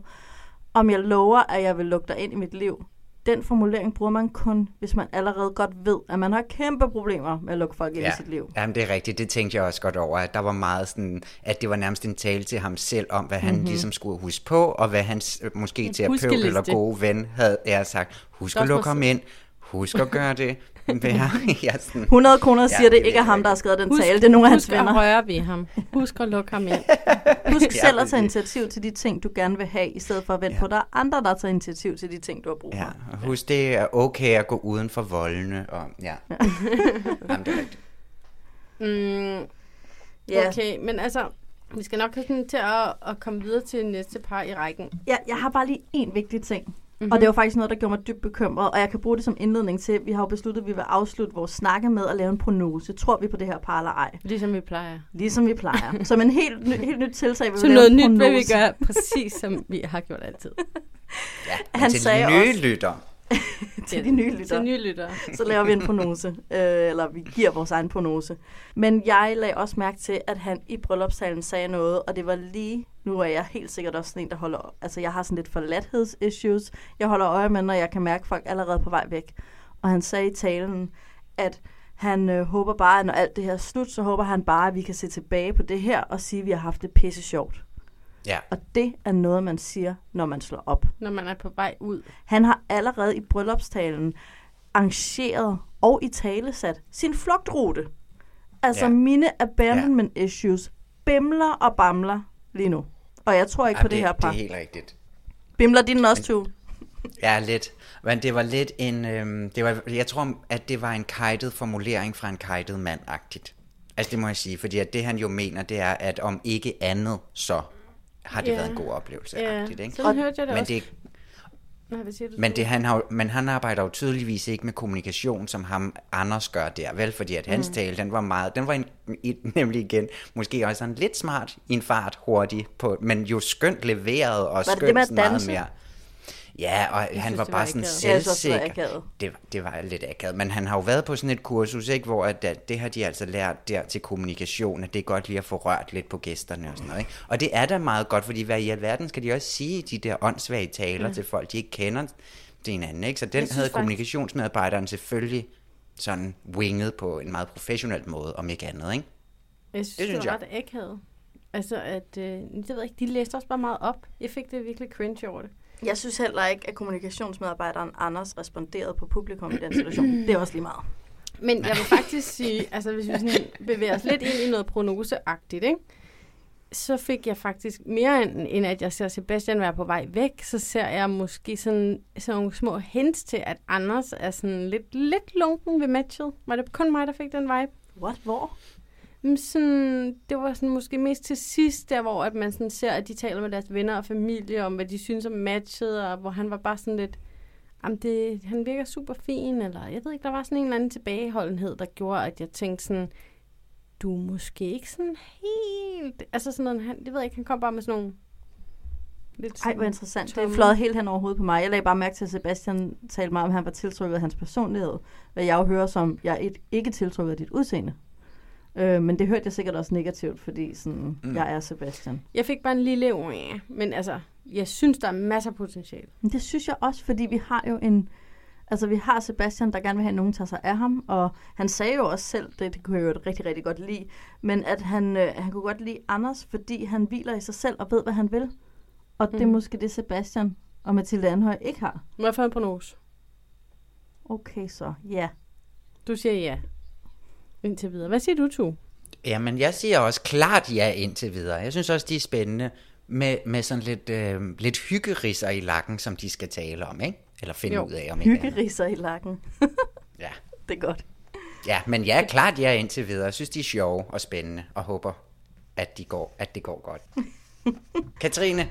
om jeg lover, at jeg vil lukke dig ind i mit liv. Den formulering bruger man kun, hvis man allerede godt ved, at man har kæmpe problemer med at lukke folk ind i sit liv. Jamen, det er rigtigt. Det tænkte jeg også godt over, at der var meget sådan, at det var nærmest en tale til ham selv om, hvad han Mhm. mm-hmm. ligesom skulle huske på, og hvad hans øh, måske terapeut huskeliste. eller gode ven havde ja, sagt. Husk at lukke ham ind. Husk at gøre det. Vær, ja, sådan. 100 kroner siger Ja, ja, det det ikke er ham, der har skrevet den Husk, tale. Det er nogle af hans husk venner. at røre ved ham. Husk at lukke ham ind. Husk Ja, selv at tage initiativ til de ting, du gerne vil have, i stedet for at vente Ja. på, at der er andre, der tager initiativ til de ting, du har brug for. Ja, og husk, det er okay at gå uden for voldene. Og, ja. Jamen, det er rigtigt. Mm, Ja. Okay, men altså, vi skal nok have sådan til at, at komme videre til næste par i rækken. Ja, jeg har bare lige en vigtig ting. Mm-hmm. Og det var faktisk noget, der gjorde mig dybt bekymret, og jeg kan bruge det som indledning til, vi har jo besluttet, at vi vil afslutte vores snakke med at lave en prognose. Tror vi på det her par eller ej? Ligesom vi plejer. Ligesom vi plejer. som en helt, ny, helt nyt tiltag, vil Så vi lave noget en nyt vil vi gøre præcis som vi har gjort altid. Ja, Han til sagde de nye også- lytter. til de nye lyttere. Til nye lyttere. så laver vi en prognose, øh, eller vi giver vores egen prognose. Men jeg lagde også mærke til, at han i bryllupstalen sagde noget, og det var lige, nu er jeg helt sikkert også sådan en, der holder, altså jeg har sådan lidt forladthedsissues, jeg holder øje med, når jeg kan mærke folk allerede på vej væk. Og han sagde i talen, at han øh, håber bare, at når alt det her er slut, så håber han bare, at vi kan se tilbage på det her og sige, at vi har haft det pisse sjovt. Ja. Og det er noget, man siger, når man slår op. Når man er på vej ud. Han har allerede i bryllupstalen arrangeret og i talesat sin flugtrute. Altså Ja. mine abandonment ja. issues bimler og bamler lige nu. Og jeg tror ikke Jamen, på det, her par. Det er helt rigtigt. Bimler din også, to? Ja, lidt. Men det var lidt en... Øhm, det var, jeg tror, at det var en kajtet formulering fra en kajtet mand-agtigt. Altså, det må jeg sige. Fordi at det, han jo mener, det er, at om ikke andet, så har det Ja. været en god oplevelse. Ja, agtigt, ikke? sådan hørte jeg det men også. Det, Nej, hvad siger du? men, det, han har, men han arbejder jo tydeligvis ikke med kommunikation, som ham Anders gør der, vel? Fordi at hans mm. tale, den var meget, den var en, i, nemlig igen, måske også sådan lidt smart i en fart, hurtig, på, men jo skønt leveret og det skønt det at meget mere. Ja, og han synes, var det bare var sådan akavet. Jeg synes det var selvsikker. Det, det var lidt akavet, men han har jo været på sådan et kursus, ikke, hvor at, at det har de altså lært der til kommunikation, at det er godt lige at få rørt lidt på gæsterne og sådan noget. Ikke? Og det er da meget godt, fordi hvad i alverden skal de også sige de der åndssvage taler mm. til folk, de ikke kender til hinanden. Ikke? Så den synes havde faktisk- kommunikationsmedarbejderen selvfølgelig sådan winget på en meget professionel måde, om ikke andet. Ikke? Jeg synes, Det det, synes var jeg. ret akavet. Altså, at, øh, jeg ved ikke, de læste også bare meget op. Jeg fik det virkelig cringe over det. Jeg synes heller ikke, at kommunikationsmedarbejderen Anders responderede på publikum i den situation. Det er også lige meget. Men jeg vil faktisk sige, altså hvis vi sådan bevæger os lidt ind i noget prognoseagtigt, ikke? så fik jeg faktisk mere end, end at jeg ser Sebastian være på vej væk, så ser jeg måske sådan, sådan nogle små hints til, at Anders er sådan lidt, lidt lunken ved matchet. Var det kun mig, der fik den vibe? What? Hvor? Men sådan, det var sådan måske mest til sidst, der hvor at man sådan ser, at de taler med deres venner og familie om, hvad de synes om matchet, og hvor han var bare sådan lidt, jamen det, han virker super fin, eller jeg ved ikke, der var sådan en eller anden tilbageholdenhed, der gjorde, at jeg tænkte sådan, du er måske ikke sådan helt, altså sådan noget, han, det ved jeg ikke, han kom bare med sådan nogle lidt Ej, hvor interessant. Det er tomme- fløjet helt hen over hovedet på mig. Jeg lagde bare mærke til, at Sebastian talte meget om, at han var tiltrykket af hans personlighed. Hvad jeg jo hører som, jeg er ikke tiltrykket af dit udseende. Øh, men det hørte jeg sikkert også negativt, fordi sådan, mm. jeg er Sebastian. Jeg fik bare en lille, ja, men altså, jeg synes, der er masser af potentiale. Men det synes jeg også, fordi vi har jo en... Altså, vi har Sebastian, der gerne vil have, at nogen tager sig af ham, og han sagde jo også selv, det, det kunne jeg jo rigtig, rigtig godt lide, men at han, øh, han kunne godt lide Anders, fordi han hviler i sig selv og ved, hvad han vil. Og det er Mhm. måske det, Sebastian og Mathilde Anhøj ikke har. Jeg få en prognose? Okay, så ja. Du siger ja. Indtil videre. Hvad siger du, Tu? Jamen, jeg siger også klart ja indtil videre. Jeg synes også, de er spændende med, med sådan lidt, øh, lidt hyggerisser i lakken, som de skal tale om, ikke? Eller finde Jo. ud af, om. Hyggerisser i lakken. Ja. Det er godt. ja, men ja, klart ja indtil videre. Jeg synes, de er sjove og spændende, og håber at, de går, at det går godt. Katrine?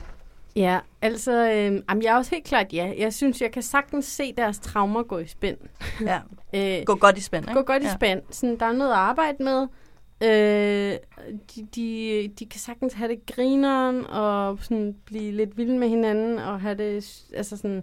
Ja, altså, øh, jamen, jeg er også helt klart ja. Jeg synes, jeg kan sagtens se deres traumer gå i spænd. Ja. Øh, Gå godt i spænd, ikke? gå godt i ja. spænd. Sådan, der er noget at arbejde med. Øh, de, de, de kan sagtens have det grineren og sådan blive lidt vilde med hinanden og have det, altså sådan,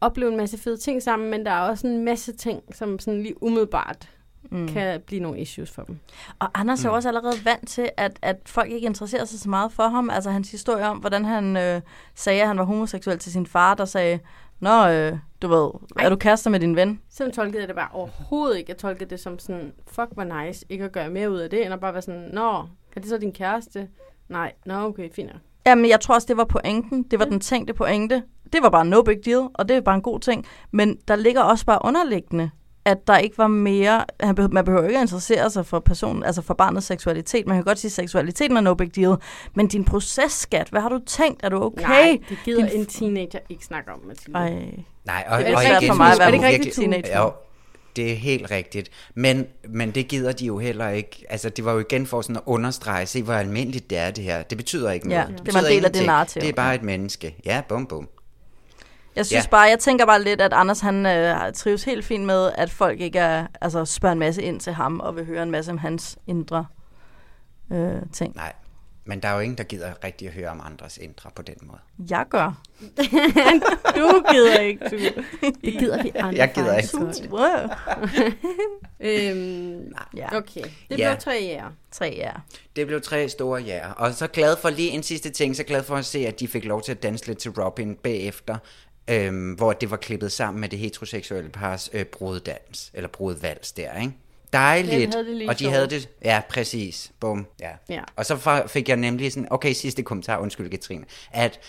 opleve en masse fede ting sammen, men der er også en masse ting, som sådan lige umiddelbart mm. kan blive nogle issues for dem. Og Anders Mm. er jo også allerede vant til, at, at folk ikke interesserer sig så meget for ham. Altså hans historie om, hvordan han øh, sagde, at han var homoseksuel til sin far, der sagde, Nå, øh, du ved, Ej. er du kærester med din ven? Sådan tolkede jeg det bare overhovedet ikke. Jeg tolkede det som sådan, fuck, hvor nice, ikke at gøre mere ud af det, end at bare være sådan, nå, er det så din kæreste? Nej, nå, okay, fint nok. Jamen, jeg tror også, det var pointen. Det var den tænkte pointe. Det var bare no big deal, og det er bare en god ting. Men der ligger også bare underliggende, at der ikke var mere... Han behøver, man behøver ikke at interessere sig for personen, altså for barnets seksualitet. Man kan godt sige, at seksualiteten er no big deal. Men din processkat, hvad har du tænkt? Er du okay? Nej, det gider Din- en teenager ikke snakke om, Mathilde. Ej. Nej, og, Det er og svært igen, for mig at være Er det ikke virkelig- rigtigt, teenager? Jo, det er helt rigtigt. Men, men det gider de jo heller ikke. Altså, det var jo igen for sådan at understrege, se hvor almindeligt det er det her. Det betyder ikke Ja, noget. det betyder var en del af det narrativ. Det er bare et menneske. Ja, bum bum. Jeg synes Ja. bare, jeg tænker bare lidt, at Anders han øh, trives helt fint med, at folk ikke er, altså, spørger en masse ind til ham, og vil høre en masse om hans indre øh, ting. Nej, men der er jo ingen, der gider rigtig at høre om andres indre på den måde. Jeg gør. Du gider ikke, du. Det gider vi andre Jeg gider faktisk ikke. Wow. Øhm, Ja, okay, det Ja. blev tre jæger. tre ja. Det blev tre store ja. Og så glad for lige en sidste ting, så glad for at se, at de fik lov til at danse lidt til Robin bagefter, øhm, hvor det var klippet sammen med det heteroseksuelle pars øh, bruddans, eller brudvals der, ikke? Dejligt. Havde det lige og de havde det, ja, præcis. Bum, ja. Ja. Og så fik jeg nemlig sådan, okay, sidste kommentar, undskyld Katrine, at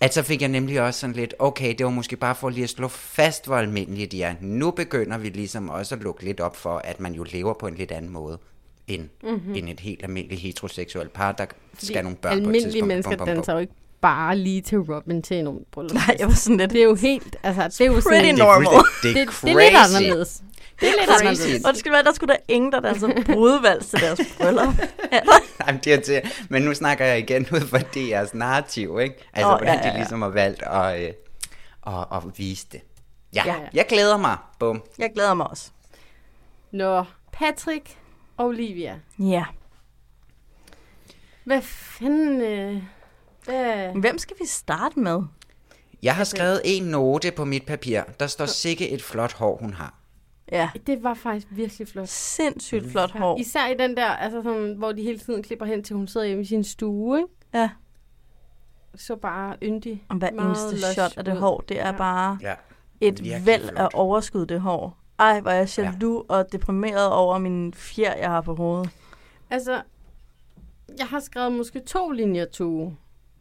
at så fik jeg nemlig også sådan lidt, okay, det var måske bare for lige at slå fast, hvor almindelige de er. Nu begynder vi ligesom også at lukke lidt op for, at man jo lever på en lidt anden måde, end, mm-hmm. end et helt almindeligt heteroseksuelt par, der skal nogle børn på et Almindelige tidspunkt. mennesker Bum, bum, bum. danser jo ikke bare lige til Robin til nogle bryllup. Nej, jeg var sådan lidt... Det er jo helt, altså, det er jo sådan... Pretty Det er, normal. det er det, crazy. det er lidt anderledes. Det er lidt Crazy. anderledes. Og det skal være, der skulle der ingen, der danser brudevals til deres bryllup. Ja. Jamen, det er til, men nu snakker jeg igen ud fra DR's narrativ, ikke? Altså, oh, hvordan ja, ja, de ja. ligesom har valgt at, øh, at, at vise det. Ja, Ja. ja, jeg glæder mig. Bum. Jeg glæder mig også. Nå, Patrick og Olivia. Ja. Hvad fanden... Øh, hvad... Hvem skal vi starte med? Jeg har skrevet en note på mit papir. Der står sikke et flot hår, hun har. Ja. Det var faktisk virkelig flot. Sindssygt flot hår. Især i den der, altså sådan, hvor de hele tiden klipper hen til, hun sidder hjemme i sin stue, ikke? Ja. Så bare yndig. Og hver eneste shot af det ud. hår, det er Ja. bare Ja. et Virkelig væld flot. af overskud, det hår. Ej, hvor er jeg jaloux ja. og deprimeret over min fjer, jeg har på hovedet. Altså, jeg har skrevet måske to linjer to.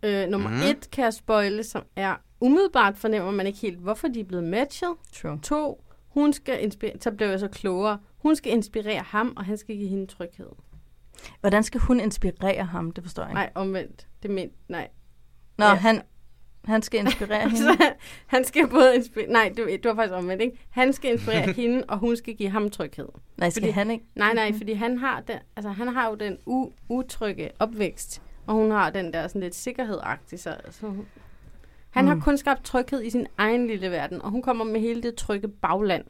Øh, nummer mm. et kan jeg spoile, som er umiddelbart fornemmer man ikke helt, hvorfor de er blevet matchet. True. To, hun skal inspirere, så blev jeg så klogere. Hun skal inspirere ham, og han skal give hende tryghed. Hvordan skal hun inspirere ham? Det forstår jeg ikke. Nej, omvendt. Det ment, nej. Nå, ja. han, han skal inspirere hende. Så han skal både inspirere... Nej, det, det var faktisk omvendt, ikke? Han skal inspirere hende, og hun skal give ham tryghed. Nej, skal Fordi- han ikke? Nej, nej, fordi han har, den, altså, han har jo den u, utrygge opvækst, og hun har den der sådan lidt sikkerhedagtig. Så, så hun, han mm. har kun skabt tryghed i sin egen lille verden, og hun kommer med hele det trygge bagland.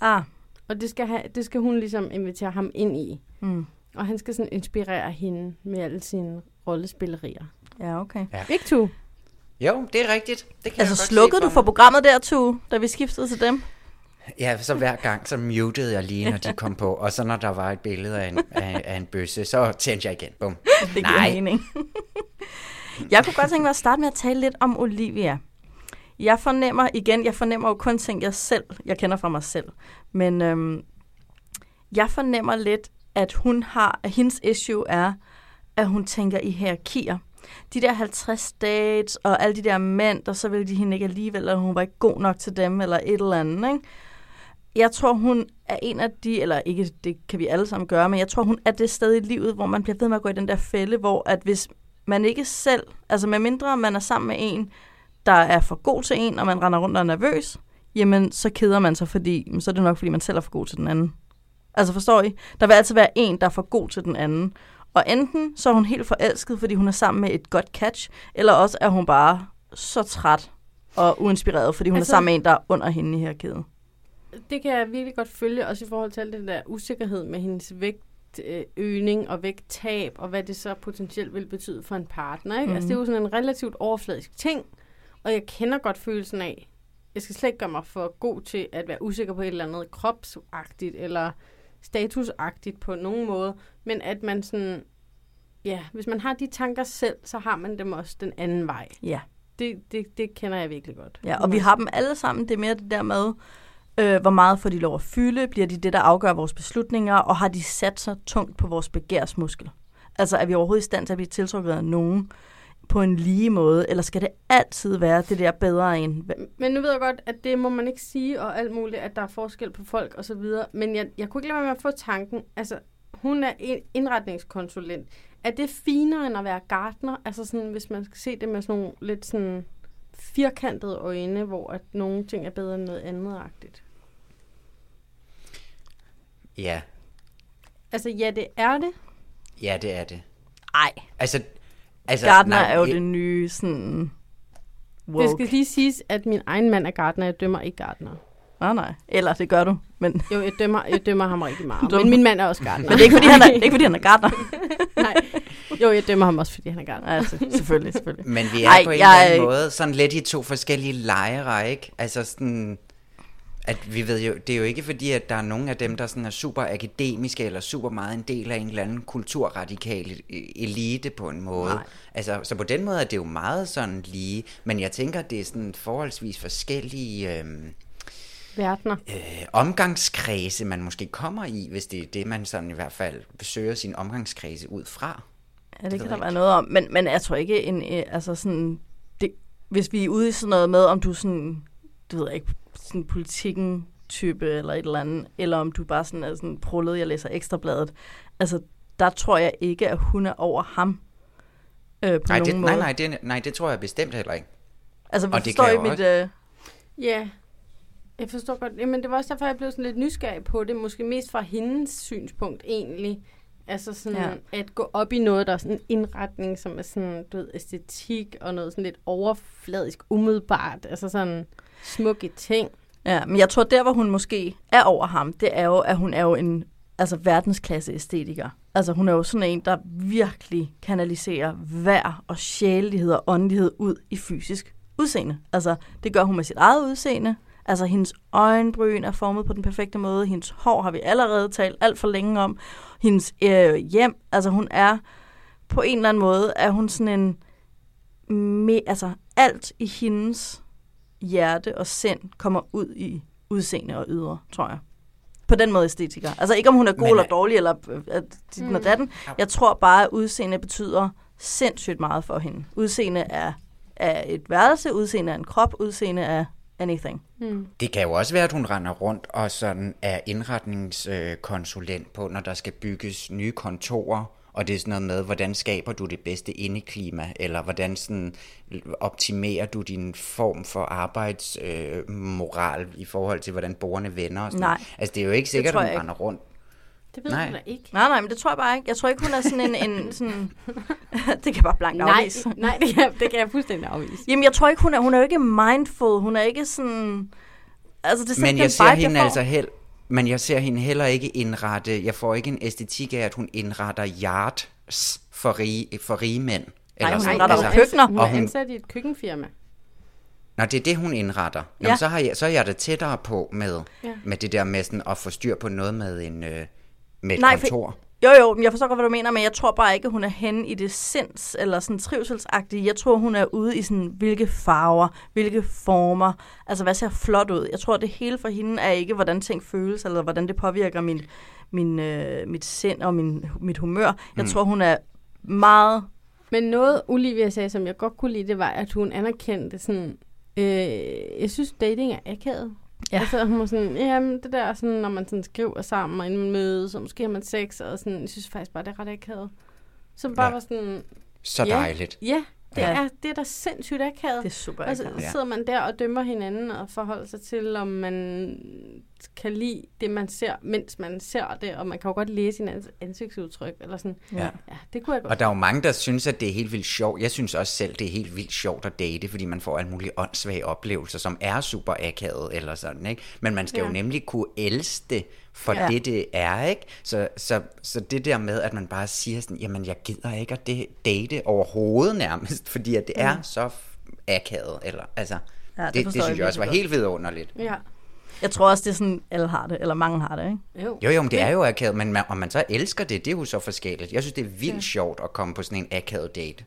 Ah, Og det skal, have, det skal hun ligesom invitere ham ind i. mm. Og han skal sådan inspirere hende med alle sine rollespillerier. ja, okay. Ikke tu? Jo, det er rigtigt. Det kan Altså, jeg godt se slukkede du for programmet der, Tue, da vi skiftede til dem? Ja, så hver gang, så mutede jeg lige, når de kom på. Og så når der var et billede af en, af, af en bøsse, så tændte jeg igen. Bum. Det giver Nej. mening. jeg kunne godt tænke mig at starte med at tale lidt om Olivia. Jeg fornemmer, igen, jeg fornemmer jo kun ting, jeg selv, jeg kender fra mig selv. Men øhm, jeg fornemmer lidt, at hun har, at hendes issue er, at hun tænker i hierarkier. De der 50 dates og alle de der mænd, og så ville de hende ikke alligevel, eller hun var ikke god nok til dem, eller et eller andet, ikke? Jeg tror, hun er en af de, eller ikke, det kan vi alle sammen gøre, men jeg tror, hun er det sted i livet, hvor man bliver ved med at gå i den der fælde, hvor at hvis man ikke selv, altså med mindre man er sammen med en, der er for god til en, og man render rundt og er nervøs, jamen så keder man sig, fordi så er det nok, fordi man selv er for god til den anden. Altså forstår I? Der vil altid være en, der er for god til den anden. Og enten så er hun helt forelsket, fordi hun er sammen med et godt catch, eller også er hun bare så træt og uinspireret, fordi hun Altså- er sammen med en, der er under hende i her kæde. Det kan jeg virkelig godt følge, også i forhold til alt det der usikkerhed med hendes vægtøgning og vægttab, og hvad det så potentielt vil betyde for en partner. Ikke? Mm. Altså, det er jo sådan en relativt overfladisk ting, og jeg kender godt følelsen af, jeg skal slet ikke gøre mig for god til at være usikker på et eller andet kropsagtigt, eller statusagtigt på nogen måde, men at man sådan, ja, hvis man har de tanker selv, så har man dem også den anden vej. Ja. Det, det, det kender jeg virkelig godt. Ja, og vi har dem alle sammen. Det er mere det der med, øh, hvor meget får de lov at fylde? Bliver de det, der afgør vores beslutninger? Og har de sat sig tungt på vores begærsmuskel? Altså, er vi overhovedet i stand til at blive tiltrukket af nogen på en lige måde? Eller skal det altid være det der bedre end... Men nu ved jeg godt, at det må man ikke sige, og alt muligt, at der er forskel på folk og så videre. Men jeg, jeg kunne ikke lade være med at få tanken, altså, hun er en indretningskonsulent. Er det finere end at være gartner? Altså sådan, hvis man skal se det med sådan nogle lidt sådan firkantede øjne, hvor at nogle ting er bedre end noget andet-agtigt. Ja, Altså, ja, det er det. ja, det er det. Ej, Altså, altså gartner nej, er jo jeg- det nye sådan... Woke. Det skal lige siges, at min egen mand er gartner. Jeg dømmer ikke gartner. Nej, nej. Eller det gør du. Men, Jo, jeg dømmer, jeg dømmer ham rigtig meget. Dømmer. Men min mand er også gartner. men det er ikke, fordi han er, det er ikke, fordi han er gartner. Nej. Jo, jeg dømmer ham også, fordi han er gartner. altså, selvfølgelig, selvfølgelig. Men vi er Ej, på en jeg- eller anden måde sådan lidt i to forskellige lejre, ikke? Altså sådan, at vi ved jo, det er jo ikke fordi, at der er nogen af dem, der sådan er super akademiske, eller super meget en del af en eller anden kulturradikal e- elite på en måde. Nej. Altså, så på den måde er det jo meget sådan lige, men jeg tænker, det er sådan forholdsvis forskellige øhm, Verdener. øh, omgangskredse, man måske kommer i, hvis det er det, man sådan i hvert fald besøger sin omgangskredse ud fra. Ja, det, ved kan der være noget om. Men, men jeg tror ikke, en, øh, altså sådan, det, hvis vi er ude i sådan noget med, om du er sådan, du ved ikke, sådan politikken type eller et eller andet, eller om du bare sådan er sådan prullet, jeg læser ekstrabladet. Altså, der tror jeg ikke, at hun er over ham. Øh, på Nej nogen det, måde. nej, nej, det, nej, det tror jeg bestemt heller ikke. Altså, vi og det i mit... Øh, Ja, jeg forstår godt. Jamen, det var også derfor, jeg blev sådan lidt nysgerrig på det. Måske mest fra hendes synspunkt egentlig. Altså sådan Ja. at gå op i noget, der er sådan en indretning, som er sådan, du ved, æstetik og noget sådan lidt overfladisk, umiddelbart. Altså sådan smukke ting. Ja, men jeg tror, der hvor hun måske er over ham, det er jo, at hun er jo en altså, verdensklasse æstetiker. Altså hun er jo sådan en, der virkelig kanaliserer vær og sjælelighed og åndelighed ud i fysisk udseende. Altså det gør hun med sit eget udseende. Altså hendes øjenbryn er formet på den perfekte måde. Hendes hår har vi allerede talt alt for længe om. Hendes øh, hjem, altså hun er på en eller anden måde, er hun sådan en, me, altså alt i hendes hjerte og sind kommer ud i udseende og ydre, tror jeg. På den måde æstetiker. Altså ikke om hun er god Men eller er- dårlig, eller øh, at dit mm. og datten. Jeg tror bare, at udseende betyder sindssygt meget for hende. Udseende er, er et værelse, udseende er en krop, udseende er anything. Hmm. Det kan jo også være, at hun render rundt og sådan er indretningskonsulent på, når der skal bygges nye kontorer, og det er sådan noget med, hvordan skaber du det bedste indeklima, eller hvordan sådan optimerer du din form for arbejdsmoral øh, i forhold til, hvordan borgerne vender og sådan Nej. Altså det er jo ikke sikkert, at hun render rundt. Det ved Nej. jeg da ikke. Nej, nej, men det tror jeg bare ikke. Jeg tror ikke, hun er sådan en... en sådan det kan jeg bare blankt Nej, afvise. nej det, kan, det kan jeg fuldstændig afvise. Jamen, jeg tror ikke, hun er, hun er jo ikke mindful. Hun er ikke sådan... Altså, det er sådan Men den jeg ser vibe, hende får. altså held, men jeg ser hende heller ikke indrette, jeg får ikke en æstetik af, at hun indretter yards for rige, for rige mænd. Nej, hun sådan. indretter hun er køkkener. Hun Og er hun- ansat i et køkkenfirma. Nå, det er det, hun indretter. Nå, Ja. så, har jeg, så er jeg da tættere på med, ja. med det der med sådan at få styr på noget med, en, øh, med et Nej, for- kontor. Jo, jo, men jeg forstår godt, hvad du mener, men jeg tror bare ikke, at hun er henne i det sinds, eller sådan trivselsagtige. Jeg tror, hun er ude i sådan, hvilke farver, hvilke former, altså hvad ser flot ud. Jeg tror, det hele for hende er ikke, hvordan ting føles, eller hvordan det påvirker min, min, øh, mit sind og min, mit humør. Jeg Mm. tror, hun er meget... Men noget, Olivia sagde, som jeg godt kunne lide, det var, at hun anerkendte sådan... Øh, jeg synes, dating er akavet. Ja. Altså, hun var sådan, jamen, det der, sådan, når man sådan skriver sammen, og inden man mødes, og måske har man sex, og sådan, jeg synes faktisk bare, det er ret akavet. Så bare Ja. var sådan, Så Ja. dejligt. ja, det, Ja. er, det er da sindssygt akavet. Det er super Og så akavet. Ja. sidder man der og dømmer hinanden og forholder sig til, om man kan lide det, man ser, mens man ser det, og man kan jo godt læse sin ans- ansigtsudtryk, eller sådan. Ja. ja det kunne jeg godt. Og der er jo mange, der synes, at det er helt vildt sjovt. Jeg synes også selv, det er helt vildt sjovt at date, fordi man får alle mulige åndssvage oplevelser, som er super akavet eller sådan, ikke? Men man skal ja. Jo nemlig kunne elske det for Ja. det, det er, ikke? Så, så, så det der med, at man bare siger sådan, jamen jeg gider ikke at det- date overhovedet nærmest, fordi at det mm. er så akavet, eller altså... Ja, det det, det, det jeg synes jeg også var virkelig helt vidunderligt. Ja. Jeg tror også, det er sådan, alle har det, eller mange har det, ikke? Jo. Jo, jo, men det er jo akavet, men man, om man så elsker det, det er jo så forskelligt. Jeg synes, det er vildt ja. sjovt at komme på sådan en akavet date.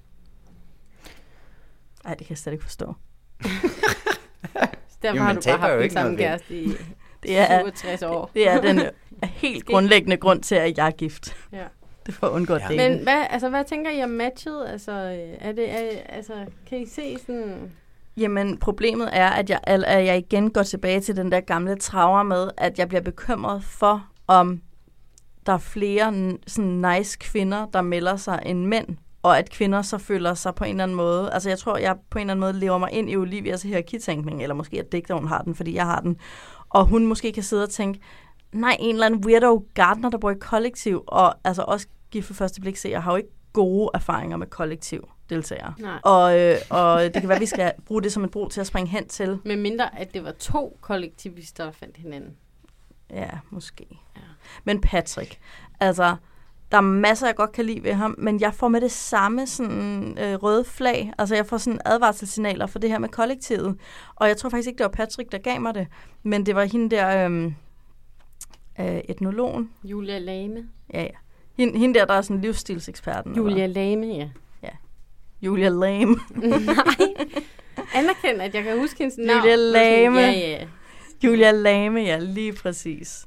Nej, det kan jeg slet ikke forstå. Derfor Jo, har du bare jo haft den ikke samme kæreste i Det er, 67 år. det er den øh, helt grundlæggende grund til, at jeg er gift. Ja. Det at undgå Ja. det. Men hvad, altså, hvad tænker I om matchet? Altså, øh, er det, er, altså, kan I se sådan... Jamen, problemet er, at jeg, at jeg igen går tilbage til den der gamle traver med, at jeg bliver bekymret for, om der er flere sådan nice kvinder, der melder sig end mænd, og at kvinder så føler sig på en eller anden måde. Altså, jeg tror, jeg på en eller anden måde lever mig ind i Olivias hierarkitænkning, eller måske at digteren har den, fordi jeg har den. Og hun måske kan sidde og tænke, nej, en eller anden weirdo gardener, der bor i kollektiv, og altså også gift for første blik se, jeg har jo ikke gode erfaringer med kollektiv deltagere. Nej. Og, øh, og det kan være, at vi skal bruge det som en bro til at springe hen til. Med mindre, at det var to kollektivister, der fandt hinanden. Ja, måske. Ja. Ja. Men Patrick, altså, der er masser, jeg godt kan lide ved ham, men jeg får med det samme sådan, øh, røde flag. Altså, jeg får sådan advarselssignaler for det her med kollektivet. Og jeg tror faktisk ikke, det var Patrick, der gav mig det, men det var hende der, øh, øh, etnologen. Julia Lame. Ja, ja. Hende, hende der, der er sådan livsstilseksperten. Julia Eller? Lame, ja. Julia Lame. Nej. Anerkend, at jeg kan huske hendes navn. Julia Lame. Ja, ja. Julia Lame, ja, lige præcis.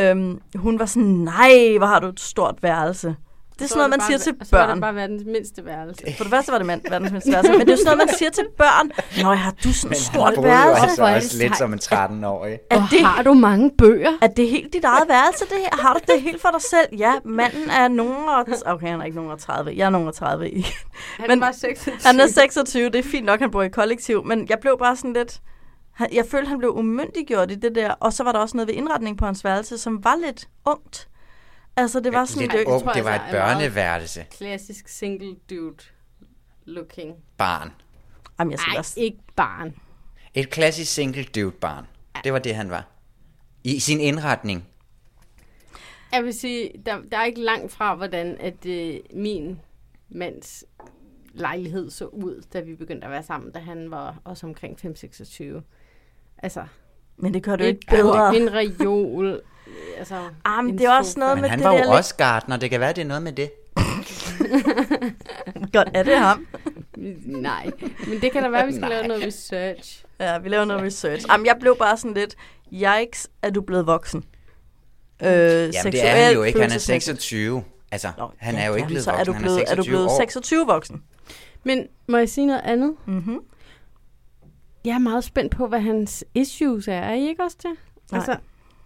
Øhm, hun var sådan, nej, hvor har du et stort værelse. Det er sådan noget, man siger til Og så var det børn. bare verdens mindste værelse. For det første var det mand, verdens mindste værelse, men det er jo sådan noget, man siger til børn. Nå, har du sådan Men jo værelse? altså Hvor er det også lidt som en 13-årig. Er Og det, har du mange bøger? er det helt dit eget værelse, det her? Har du det helt for dig selv? Ja, manden er nogen og... Okay, han er ikke nogen og 30. Jeg er nogen og 30 i. Han Men- var 26. Han er 26, det er fint nok, han bor i kollektiv, men jeg blev bare sådan lidt... Jeg følte, han blev umyndiggjort i det der, og så var der også noget ved indretning på hans værelse, som var lidt ungt. Altså, det var sådan... Lidt Det, ung, det var et altså meget- børneværelse. Klassisk single dude looking. Barn. jamen, jeg siger Nej, også, ikke barn. Et klassisk single dude barn. Det var det, han var. I sin indretning. Jeg vil sige, der, der er ikke langt fra, hvordan at øh, min mands lejlighed så ud, da vi begyndte at være sammen, da han var også omkring 5-26. Altså, men det gør et ikke bedre. En reol. Altså, Ah, men det er også noget Men med han det var der jo lidt- også gartner. Det kan være, det er noget med det. Godt, er det ham? Nej, men det kan da være, at vi skal Nej. lave noget research. Ja, vi laver noget research. Jamen, jeg blev bare sådan lidt, yikes, er du blevet voksen? Øh, Jamen, det er han jo ikke. Han er følelsesmæssigt. 26. Altså, Nå, han er jo ikke blevet så er voksen. du Han blevet, er er du 26 blevet år. 26 voksen? Men må jeg sige noget andet? Mm-hmm. Jeg er meget spændt på, hvad hans issues er. Er I ikke også det? Nej. Altså,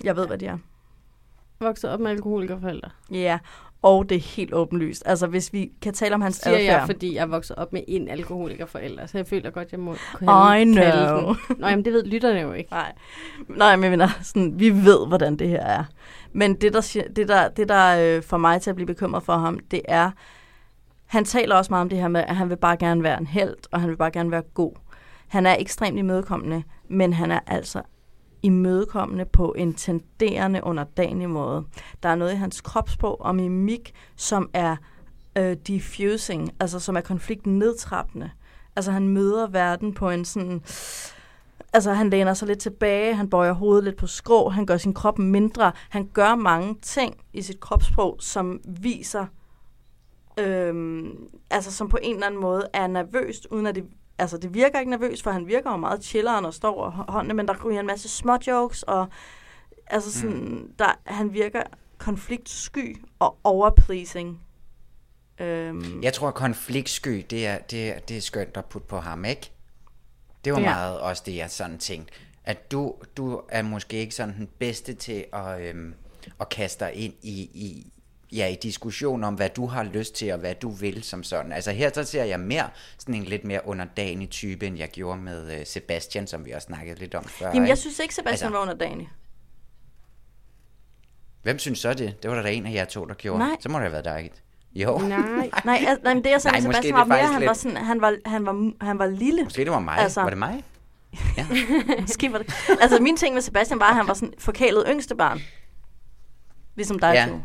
Jeg ved, hvad det er. vokset op med alkoholikerforældre. Ja, og det er helt åbenlyst. Altså, hvis vi kan tale om hans Siger jeg, adfærd. fordi jeg er vokset op med en alkoholikerforælder, så jeg føler godt, jeg må kunne I know. den. Nå, jamen det ved lytterne jo ikke. Nej, Nej men jeg mener, sådan, vi ved, hvordan det her er. Men det, der, det, der, det, der øh, får mig til at blive bekymret for ham, det er, han taler også meget om det her med, at han vil bare gerne være en held, og han vil bare gerne være god. Han er ekstremt imødekommende, men han er altså imødekommende på en tenderende underdanig måde. Der er noget i hans kropssprog og mimik, som er øh, diffusing, altså som er konflikten nedtrappende. Altså han møder verden på en sådan... Altså han læner sig lidt tilbage, han bøjer hovedet lidt på skrå, han gør sin krop mindre. Han gør mange ting i sit kropssprog, som viser... Øhm, altså som på en eller anden måde er nervøst, uden at det altså det virker ikke nervøs, for han virker jo meget chilleren og står over håndene, men der ryger en masse små jokes, og altså sådan, mm. der, han virker konfliktsky og overpleasing. Øhm, Jeg tror, at konfliktsky, det er, det, er, det er skønt at putte på ham, ikke? Det var ja. meget også det, jeg sådan tænkte. At du, du er måske ikke sådan den bedste til at, øhm, at kaste dig ind i, i, ja, i diskussion om, hvad du har lyst til, og hvad du vil som sådan. Altså her så ser jeg mere sådan en lidt mere underdanig type, end jeg gjorde med øh, Sebastian, som vi også snakkede lidt om før. Jamen, jeg synes ikke, Sebastian Altså- var underdanig. Hvem synes så det? Det var der da en af jer to, der gjorde. Nej. Så må det have været dig. Jo. Nej. Nej, altså, nej, men det jeg sagde Nej, Sebastian er var det mere, han lidt- var, sådan, han, var, han, var, han var lille. Måske det var mig. Altså-. Var det mig? Ja. Måske var det. Altså min ting med Sebastian var, at han var sådan forkælet yngste barn. Ligesom dig, Ja. ja.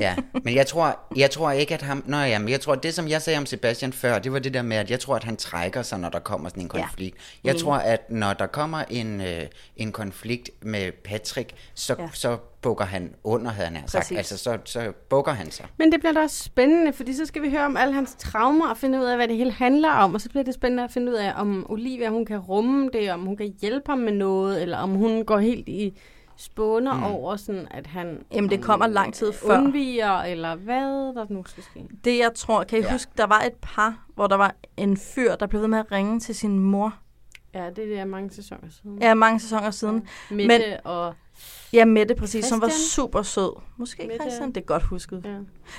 Ja, men jeg tror, jeg tror ikke, at ham... Nå ja, men jeg tror, det som jeg sagde om Sebastian før, det var det der med, at jeg tror, at han trækker sig, når der kommer sådan en Ja. konflikt. Jeg tror, at når der kommer en, øh, en konflikt med Patrick, så, Ja. ja. så bukker han under, havde han sagt. Præcis. Altså, så, så bukker han sig. Men det bliver da også spændende, fordi så skal vi høre om alle hans traumer og finde ud af, hvad det hele handler om. Og så bliver det spændende at finde ud af, om Olivia hun kan rumme det, om hun kan hjælpe ham med noget, eller om hun går helt i spåner mm. over, sådan at han Jamen, det kommer om, lang tid øh, før. undviger, eller hvad der nu skal ske. Det jeg tror, kan I ja. Ja. huske, der var et par, hvor der var en fyr, der blev ved med at ringe til sin mor. Ja, det er mange sæsoner siden. Ja, mange sæsoner siden. Mette Men- og... Ja, Mette præcis, som var Christian? super sød. Måske Mette. Christian, det er godt husket. Ja.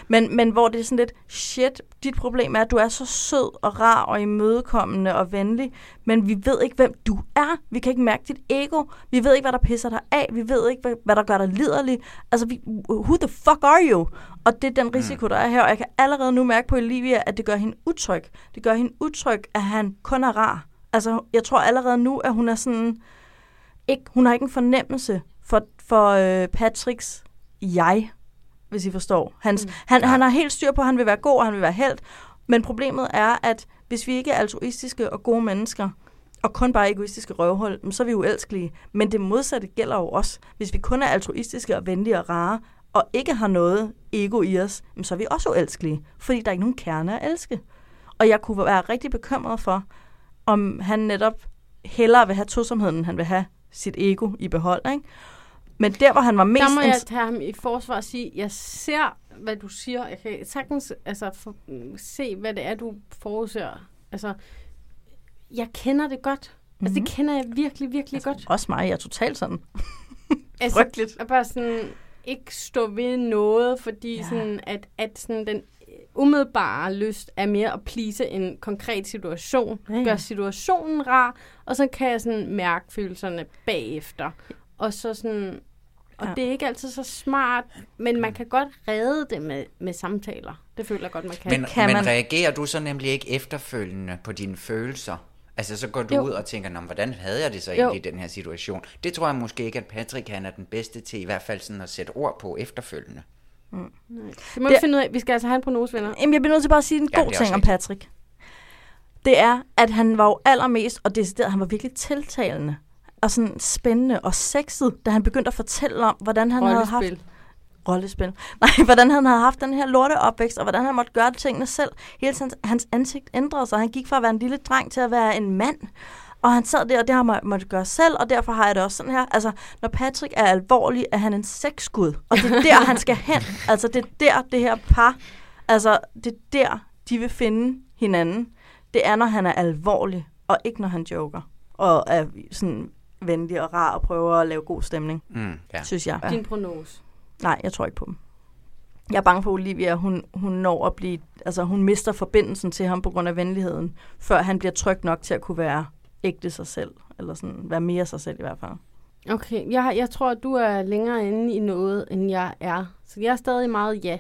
Men, men hvor det er sådan lidt, shit, dit problem er, at du er så sød og rar og imødekommende og venlig, men vi ved ikke, hvem du er. Vi kan ikke mærke dit ego. Vi ved ikke, hvad der pisser dig af. Vi ved ikke, hvad, hvad der gør dig liderlig. Altså, vi, who the fuck are you? Og det er den risiko, der er her. Og jeg kan allerede nu mærke på Olivia, at det gør hende utryg. Det gør hende utryg, at han kun er rar. Altså, jeg tror allerede nu, at hun er sådan... Ikke, hun har ikke en fornemmelse for, øh, Patricks jeg, hvis I forstår. Hans, mm. han, han har helt styr på, at han vil være god, og han vil være held. Men problemet er, at hvis vi ikke er altruistiske og gode mennesker, og kun bare egoistiske jamen, så er vi uelskelige. Men det modsatte gælder jo også. Hvis vi kun er altruistiske og venlige og rare, og ikke har noget ego i os, så er vi også uelskelige. Fordi der er ikke nogen kerne at elske. Og jeg kunne være rigtig bekymret for, om han netop hellere vil have tosomheden, end han vil have sit ego i behold. Ikke? Men der, hvor han var mest... Der må jeg tage ham i forsvar og sige, jeg ser, hvad du siger. Jeg kan sagtens altså, for, mm, se, hvad det er, du forudser. Altså, jeg kender det godt. Mm-hmm. Altså, det kender jeg virkelig, virkelig altså, godt. Også mig, jeg er totalt sådan. Altså, frygteligt. At bare sådan, ikke stå ved noget, fordi Ja. sådan, at, at sådan den umiddelbare lyst er mere at please en konkret situation. Ja, ja. Gør situationen rar, og så kan jeg sådan mærke følelserne bagefter. Og så sådan... Og Ja. det er ikke altid så smart, men man kan godt redde det med, med samtaler. Det føler jeg godt, man kan. Men, kan men man- reagerer du så nemlig ikke efterfølgende på dine følelser? Altså, så går du Jo. ud og tænker, hvordan havde jeg det så Jo. egentlig i den her situation? Det tror jeg måske ikke, at Patrick han er den bedste til, i hvert fald sådan at sætte ord på efterfølgende. det må det- vi finde ud af. Vi skal altså have en prognose, venner. Jamen, jeg bliver nødt til bare at sige en Ja, god ting om. Patrick. Det er, at han var jo allermest, og decideret, han var virkelig tiltalende og sådan spændende og sexet, da han begyndte at fortælle om, hvordan han havde haft Rollespil. rollespil. Nej, hvordan han havde haft den her lorte opvækst, og hvordan han måtte gøre tingene selv. Hele tiden, hans ansigt ændrede sig. Han gik fra at være en lille dreng til at være en mand. Og han sad der, og det har han måtte gøre selv, og derfor har jeg det også sådan her. Altså, når Patrick er alvorlig, er han en sexskud. Og det er der, han skal hen. Altså, det er der, det her par, altså, det er der, de vil finde hinanden. Det er, når han er alvorlig, og ikke når han joker. Og er sådan venlig og rar og prøver at lave god stemning, Mm, ja. synes jeg. Din prognose. Nej, jeg tror ikke på dem. Jeg er bange for Olivia, hun, hun når at blive, altså hun mister forbindelsen til ham på grund af venligheden, før han bliver tryg nok til at kunne være ægte sig selv, eller sådan være mere sig selv i hvert fald. Okay, jeg, jeg tror, at du er længere inde i noget, end jeg er. Så jeg er stadig meget ja.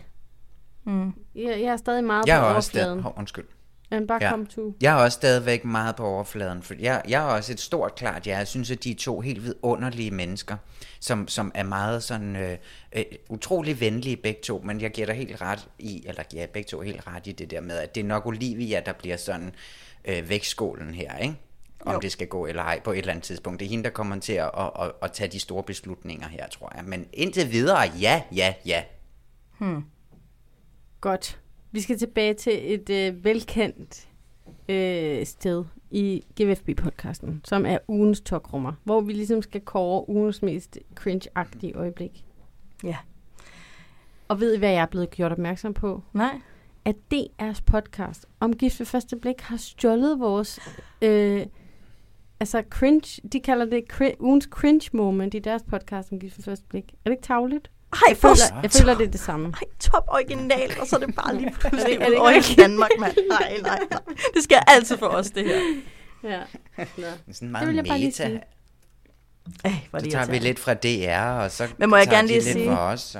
Mm. Jeg, jeg er stadig meget Jeg på er også overfladen. Hov, undskyld. Men bare Ja. kom to. Jeg er også stadigvæk meget på overfladen, for jeg, jeg er også et stort klart ja. Jeg synes, at de er to helt vidunderlige mennesker, som, som er meget sådan øh, øh, utrolig venlige begge to, men jeg giver dig helt ret i, eller giver begge to helt ret i det der med, at det er nok Olivia, der bliver sådan øh, vægtskålen her, ikke? Om Jo. det skal gå eller ej på et eller andet tidspunkt. Det er hende, der kommer til at, at, at, at tage de store beslutninger her, tror jeg. Men indtil videre, ja, ja, ja. Godt. Vi skal tilbage til et øh, velkendt øh, sted i GFB-podcasten, som er ugens tokrummer, hvor vi ligesom skal kåre ugens mest cringe-agtige øjeblik. Ja. Og ved I, hvad jeg er blevet gjort opmærksom på? Nej. At DR's podcast om gift ved første blik har stjålet vores... Øh, altså cringe, de kalder det cri- ugens cringe moment i deres podcast om gift ved første blik. Er det ikke tavligt? Ej, Jeg for føler, jeg føler det er det samme. Ej, top original, og så er det bare lige pludselig Er det- er det over hele Danmark, mand. Nej, nej, nej. Det skal altid for os, det her. Ja. Nå. Sådan Det meget vil jeg bare lige meta. sige. Ej, hvor Så det tager vi lidt fra DR, og så Men må jeg gerne lige lidt sige- for os. Så.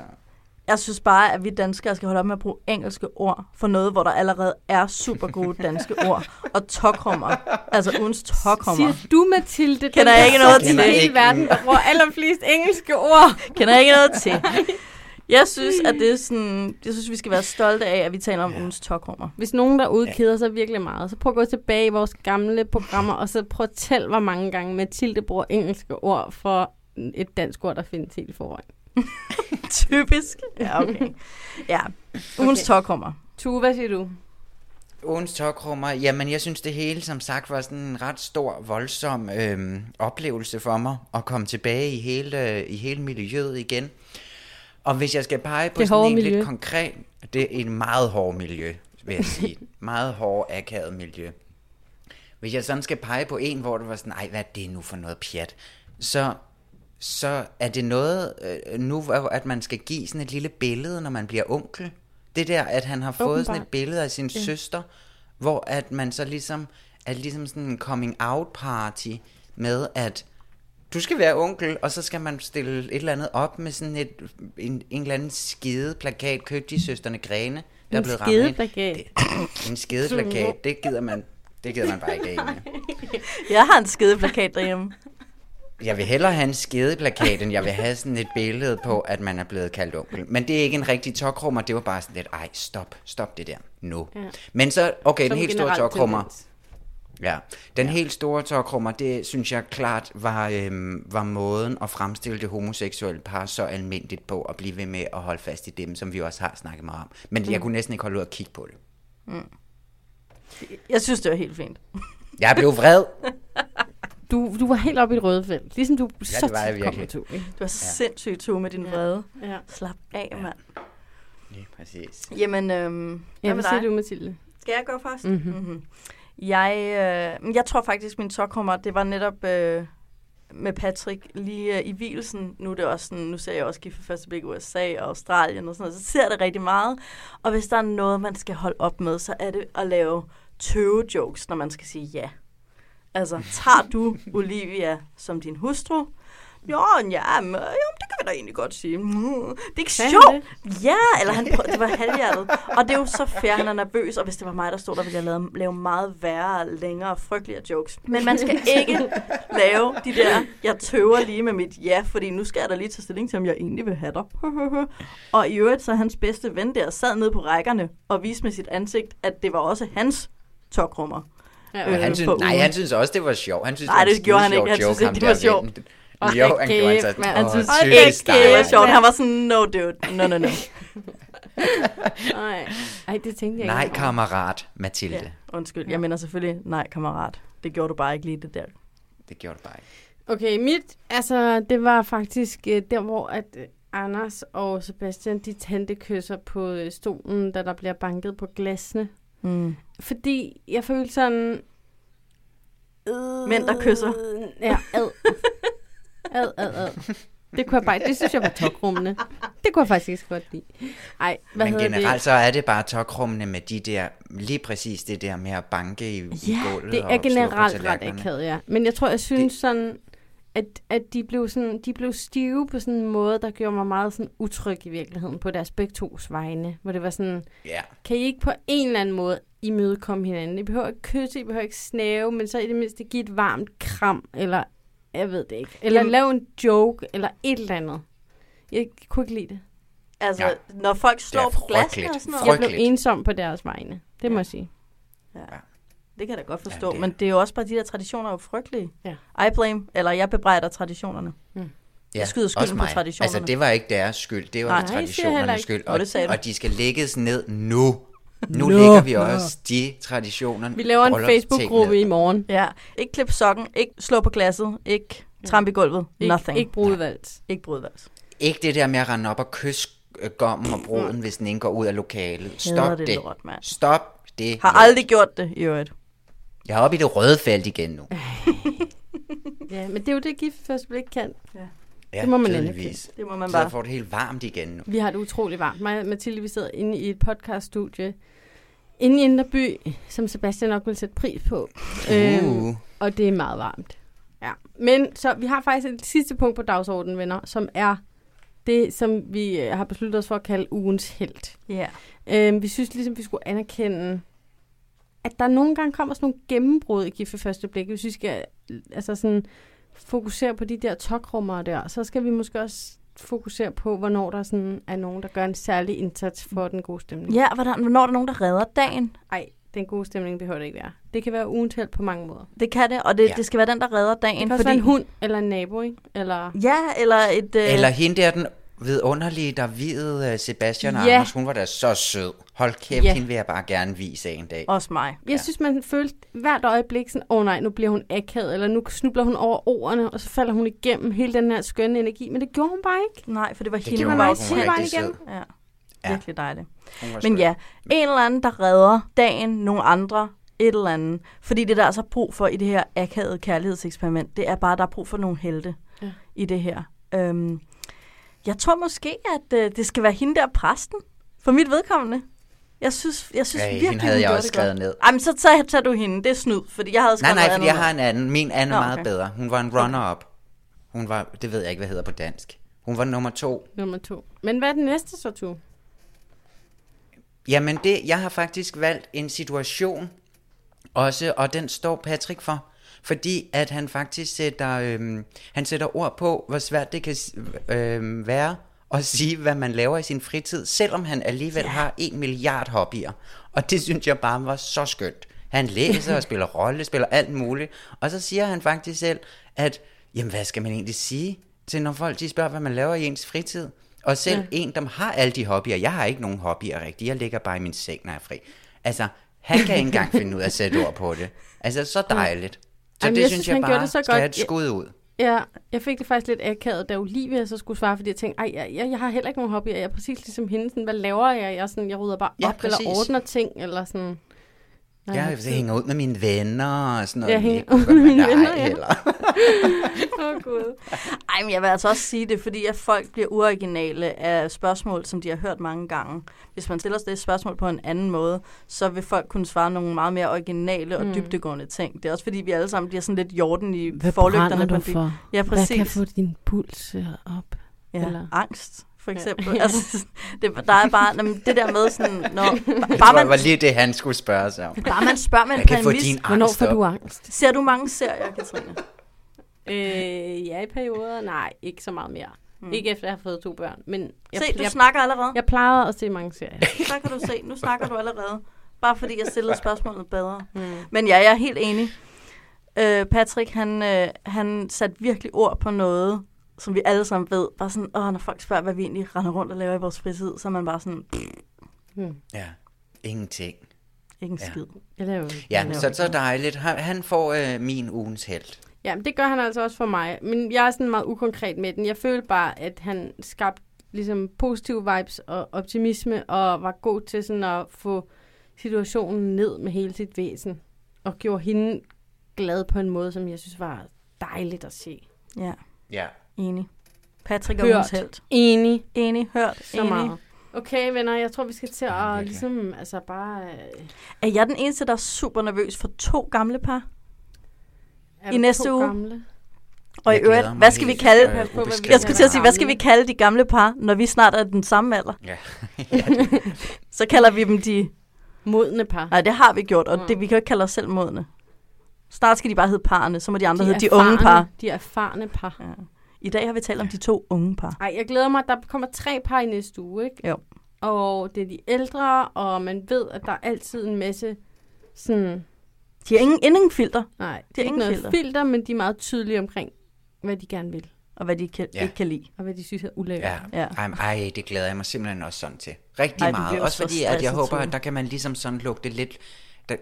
Jeg synes bare, at vi danskere skal holde op med at bruge engelske ord for noget, hvor der allerede er super gode danske ord. Og tokrummer. Altså ugens tokrummer. Siger du, Mathilde, Kender jeg ikke der noget i til. hele verden, der bruger allerflest engelske ord? Kender jeg ikke noget til. Jeg synes, at det er sådan, jeg synes, vi skal være stolte af, at vi taler om ja. ugens tokrummer. Hvis nogen derude keder sig virkelig meget, så prøv at gå tilbage i vores gamle programmer, og så prøv at tælle, hvor mange gange Mathilde bruger engelske ord for et dansk ord, der findes helt foran. Typisk. Ja, okay. Ja, ugens Okay. tokrummer. Tue, hvad siger du? Ugens tokrummer, jamen jeg synes det hele som sagt var sådan en ret stor, voldsom øhm, oplevelse for mig at komme tilbage i hele, i hele miljøet igen. Og hvis jeg skal pege på Det sådan en miljø. lidt konkret, det er en meget hård miljø, vil jeg sige. meget hård, akavet miljø. Hvis jeg sådan skal pege på en, hvor det var sådan, ej, hvad er det nu for noget pjat? Så, så er det noget, øh, nu at man skal give sådan et lille billede, når man bliver onkel. Det der, at han har fået sådan et Åbenbart. billede af sin ja. søster, hvor at man så ligesom, er ligesom sådan en coming out party med, at du skal være onkel, og så skal man stille et eller andet op med sådan et, en, en eller anden skide plakat, købt de søsterne Grene, der er En blevet ramt ind. skideplakat. Det- En skide plakat, det gider man, det gider man bare ikke af. Jeg har en skedeplakat derhjemme. Jeg vil hellere have en skedeplakat, end jeg vil have sådan et billede på, at man er blevet kaldt onkel. Men det er ikke en rigtig tokrummer, det var bare sådan lidt, ej, stop, stop det der, nu. Ja. Ja. Men så, okay, den Som helt store tokrummer, tendens. ja, den helt store tokrummer, det synes jeg klart var, øhm, var måden at fremstille det homoseksuelle par så almindeligt på, at blive ved med at holde fast i dem, som vi også har snakket meget om. Men Mm. jeg kunne næsten ikke holde ud at kigge på det. Jeg synes, det var helt fint. Jeg blev vred. Du, du var helt oppe i det røde felt. Ligesom du Ja, så det var jeg tit virkelig. til. ikke? Du var så ja. sindssygt to med din vrede. Ja. Slap af, mand. Lige præcis. Jamen, øhm, Ja, hvad siger du, Mathilde? Skal jeg gå først? Mhm. Mm-hmm. Jeg, øh, jeg tror faktisk, min tokrummer, det var netop øh, med Patrick lige øh, i hvilesen. Nu er det også sådan, nu ser jeg også gift for første blik i USA og Australien og sådan noget, så ser jeg det rigtig meget. Og hvis der er noget, man skal holde op med, så er det at lave tøve-jokes, når man skal sige ja. Altså, tager du Olivia som din hustru? Jo, ja, men, jo, det kan vi da egentlig godt sige. Mm, Det er ikke sjovt. Ja, eller han prøv, det var halvhjertet. Og det er jo så fair, han er nervøs, og hvis det var mig, der stod der, ville jeg lave, lave meget værre, længere og frygteligere jokes. Men man skal ikke lave de der, jeg tøver lige med mit ja, fordi nu skal jeg da lige tage stilling til, om jeg egentlig vil have dig. og i øvrigt, så hans bedste ven der sad nede på rækkerne og viste med sit ansigt, at det var også hans tokrummer. Ja, Øh, han synes, nej, ugen. han synes også, det var sjovt. Han synes, Nej, det, var det gjorde han ikke. Han synes ikke, det var sjovt. Jo, han gjorde altså. mand. Han synes ikke, det var sjovt. Han var sådan, no dude, no, no, no. Nej, Ej, det tænkte jeg Nej, ikke. kammerat, Mathilde. Ja, undskyld. Jeg mener selvfølgelig, nej, kammerat. Det gjorde du bare ikke lige det der. Det gjorde det bare ikke. Okay, mit, altså, det var faktisk øh, der, hvor at øh, Anders og Sebastian, de tændte kysser på øh, stolen, da der bliver banket på glasene. Mm. Fordi jeg følte sådan... Øh, Mænd, der kysser. Ja, ad. ad, ad, ad. Det kunne jeg bare, det synes jeg var tokrummende. Det kunne jeg faktisk ikke så godt lide. Ej, hvad Men generelt det? så er det bare tokrummende med de der, lige præcis det der med at banke i, i Ja, gulvet det er generelt ret akavet, ja. Men jeg tror, jeg synes det... sådan, at, at de, blev sådan, de blev stive på sådan en måde, der gjorde mig meget sådan utryg i virkeligheden på deres begge tos vegne. Hvor det var sådan, Ja, kan I ikke på en eller anden måde imødekomme hinanden? I behøver ikke kysse, I behøver ikke snave, men så i det mindste give et varmt kram, eller jeg ved det ikke. Eller Jamen- lave en joke, eller et eller andet. Jeg kunne ikke lide det. Altså, Ja. når folk slår på glasene og sådan noget. Jeg blev ensom på deres vegne. Det må Ja. jeg sige. Det kan jeg da godt forstå, Ja, det- men det er jo også bare, de der traditioner er jo frygtelige. Ja. I blame, eller jeg bebrejder traditionerne. ja Jeg skyder skylden på traditionerne. Altså, det var ikke deres skyld, det var Nej. Traditionernes skyld. Og, du. og de skal lægges ned nu. Nu Nå. lægger vi også de traditioner. Vi laver en Facebook-gruppe i morgen. Ja, ikke klip sokken, ikke slå på glasset, ikke trampe i gulvet, Ikke, nothing. ikke brudvalgt. ikke brudvals. Ikke det der med at rende op og kysse øh, gommen og bruden, hvis den ikke går ud af lokalet. Stop Hader det. det lort. Stop det. Har lort. aldrig gjort det, i øvrigt. Jeg er oppe i det røde felt igen nu. Ja, men det er jo det, gift først blik kan. Ja, Det må man tydeligvis. Det må man Så bare. får det helt varmt igen nu. Vi har det utrolig varmt. Mig og Mathilde, vi sidder inde i et podcaststudie inde i Indre By, som Sebastian nok vil sætte pris på. Øhm, Uh. og det er meget varmt. Ja, men så vi har faktisk et sidste punkt på dagsordenen, venner, som er det, som vi øh, har besluttet os for at kalde ugens held. Ja. Øhm, vi synes ligesom, vi skulle anerkende, at der nogle gange kommer sådan nogle gennembrud i gift ved første blik. Hvis vi skal altså sådan, fokusere på de der tokrummer der, så skal vi måske også fokusere på, hvornår der sådan er nogen, der gør en særlig indsats for den gode stemning. Ja, hvordan, hvornår er der nogen, der redder dagen? Ej, den gode stemning behøver det ikke være. Det kan være ugens held på mange måder. Det kan det, og det, Ja. det skal være den, der redder dagen. Det kan være en hund, eller en nabo, ikke? Eller... Ja, eller et... Øh, Eller hende der, den vidunderlige, der videde Sebastian og Ja. Anders, hun var da så sød. Hold kæft, Ja. hende vil jeg bare gerne vise en dag. Også mig. Jeg synes, man følte hvert øjeblik sådan, åh oh, nej, nu bliver hun akavet, eller nu snubler hun over ordene, og så falder hun igennem hele den her skønne energi. Men det gjorde hun bare ikke. Nej, for det var Det hende, hun var hele vejen igennem. Ja, Ja. virkelig dejligt. Men ja, en eller anden, der redder dagen, nogle andre, et eller andet. Fordi det, der er så brug for i det her akavede kærlighedseksperiment, det er bare, at der er brug for nogle helte ja. i det her. Øhm, jeg tror måske, at øh, det skal være hende der præsten, for mit vedkommende. Jeg synes, jeg synes Ja, virkelig, hende havde hun jeg også det godt. skrevet ned. Ej, men så tager, tager du hende. Det er snyd, fordi jeg havde Nej, skrevet nej, noget fordi jeg har en anden. Min anden er Nå, meget okay. bedre. Hun var en runner-up. Hun var, det ved jeg ikke, hvad hedder på dansk. Hun var nummer to. Nummer to. Men hvad er den næste så, to? Jamen, det, jeg har faktisk valgt en situation også, og den står Patrick for. Fordi at han faktisk sætter, øhm, han sætter ord på, hvor svært det kan øhm, være at sige, hvad man laver i sin fritid, selvom han alligevel har en milliard hobbyer. Og det synes jeg bare var så skønt. Han læser og spiller rolle, spiller alt muligt. Og så siger han faktisk selv, at jamen, hvad skal man egentlig sige til, når folk de spørger, hvad man laver i ens fritid? Og selv ja. en, der har alle de hobbyer, jeg har ikke nogen hobbyer rigtigt, jeg ligger bare i min seng, når jeg er fri. Altså, han kan ikke engang finde ud af at sætte ord på det. Altså, så dejligt. Så Jamen, det jeg synes synes, jeg gjorde bare det så skal godt. have et skud ud. Ja, jeg fik det faktisk lidt akavet, da Olivia så skulle svare, fordi jeg tænkte, ej, jeg, jeg, jeg har heller ikke nogen hobbyer. Jeg er præcis ligesom hende. Sådan, hvad laver jeg? Jeg, sådan, jeg rydder bare Ja, op, eller præcis. ordner ting, eller sådan. Nej, Jeg, jeg hænger ud med mine venner og sådan noget. Jeg hænger ud med mine venner, ja. Åh, Gud. Ej, men jeg vil altså også sige det, fordi at folk bliver uoriginale af spørgsmål, som de har hørt mange gange. Hvis man stiller det spørgsmål på en anden måde, så vil folk kunne svare nogle meget mere originale og Mm. dybdegående ting. Det er også fordi, vi alle sammen bliver sådan lidt jorden i Hvad forlygterne. på du for? Ja, Hvad kan præcis. få din puls øh, op? Ja, eller- angst, for eksempel. Ja. Altså, det, der er bare jamen, det der med sådan, når, bare, man, var lige det, han skulle spørge sig om. bare man spørger med en Jeg kan få præmis. din Hvornår angst får op. du angst? Ser du mange serier, Katrine? Øh, ja, i perioder. Nej, ikke så meget mere. Mm. Ikke efter, jeg har fået to børn. Men jeg, Se, du jeg, snakker allerede. jeg plejede at se mange serier. Så kan du se, nu snakker du allerede. Bare fordi jeg stillede spørgsmålet bedre. Mm. Men ja, jeg er helt enig. Øh, Patrick, han, øh, han satte virkelig ord på noget, som vi alle sammen ved. Bare sådan, åh, når folk spørger, hvad vi egentlig render rundt og laver i vores fritid, så er man bare sådan, pff, Mm. Ja, ingenting. ikke en Ja. skid. Jeg laver, Ja, jeg laver så, ikke så dejligt. Han, han får øh, min ugens held. Ja, men det gør han altså også for mig. Men jeg er sådan meget ukonkret med den. Jeg følte bare, at han skabte ligesom positive vibes og optimisme, og var god til sådan at få situationen ned med hele sit væsen. Og gjorde hende glad på en måde, som jeg synes var dejligt at se. Ja, Ja. Enig. Patrick er Hørt. held. Enig. Enig, hørt, Så enig. meget. Okay, venner, jeg tror, vi skal til at ligesom, altså bare... øh, Er jeg den eneste, der er super nervøs for to gamle par? Er I næste to uge? Gamle? Og i øvrigt, hvad skal vi kalde... øh. Jeg skulle til at sige, hvad skal vi kalde de gamle par, når vi snart er den samme alder? Ja. Så kalder vi dem de... Modne par. Nej, det har vi gjort, og det, vi kan jo ikke kalde os selv modne. Snart skal de bare hedde parerne, så må de andre De hedde de unge par. De erfarne par. Ja. I dag har vi talt om de to unge par. Ej, jeg glæder mig. Der kommer tre par i næste uge, ikke? Jo. Og det er de ældre, og man ved, at der er altid en masse sådan... De har ingen, ingen filter, Nej, det er ikke ingen noget filter. filter. men de er meget tydelige omkring, hvad de gerne vil, og hvad de kan, Ja. ikke kan lide. og hvad de synes er ulækkert. Ja, Ja. Ej, ej, det glæder jeg mig simpelthen også sådan til. Rigtig Ej, meget. Også så fordi, at jeg håber, at der kan man ligesom sådan lugte lidt... Der,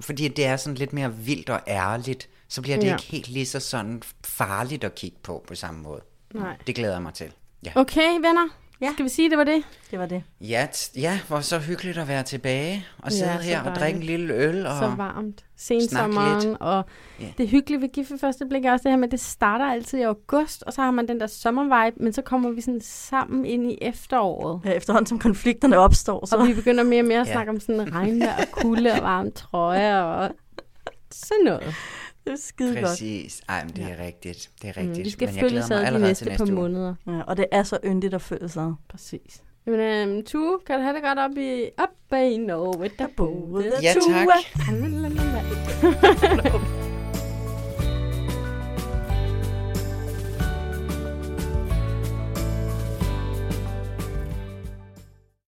fordi det er sådan lidt mere vildt og ærligt, så bliver det Ja. ikke helt lige så sådan farligt at kigge på på samme måde. Nej. Det glæder jeg mig til. Ja, Okay, venner. Ja. Skal vi sige, det var det? Det var det. ja, t- ja hvor så hyggeligt at være tilbage og sidde Ja, her og drikke en lille øl. Og... Så varmt. lidt. Sensommeren. Og Ja. det hyggeligt ved Gift første blik er også det her med, at det starter altid i august, og så har man den der sommervibe, men så kommer vi sådan sammen ind i efteråret. Ja, efterhånden som konflikterne opstår, så... Og vi begynder mere og mere at Ja. snakke om sådan regnvejr og kulde og varme trøjer og sådan noget. Det er skide godt. Præcis. Ej, men det er rigtigt. Det er rigtigt. Mm, vi skal men mig ad de næste, par måneder. Ja, og det er så yndigt at føle sig. Præcis. Jamen, øhm, Tue, kan du have det godt op i, op i Norge, der boede Ja, tak. Tue.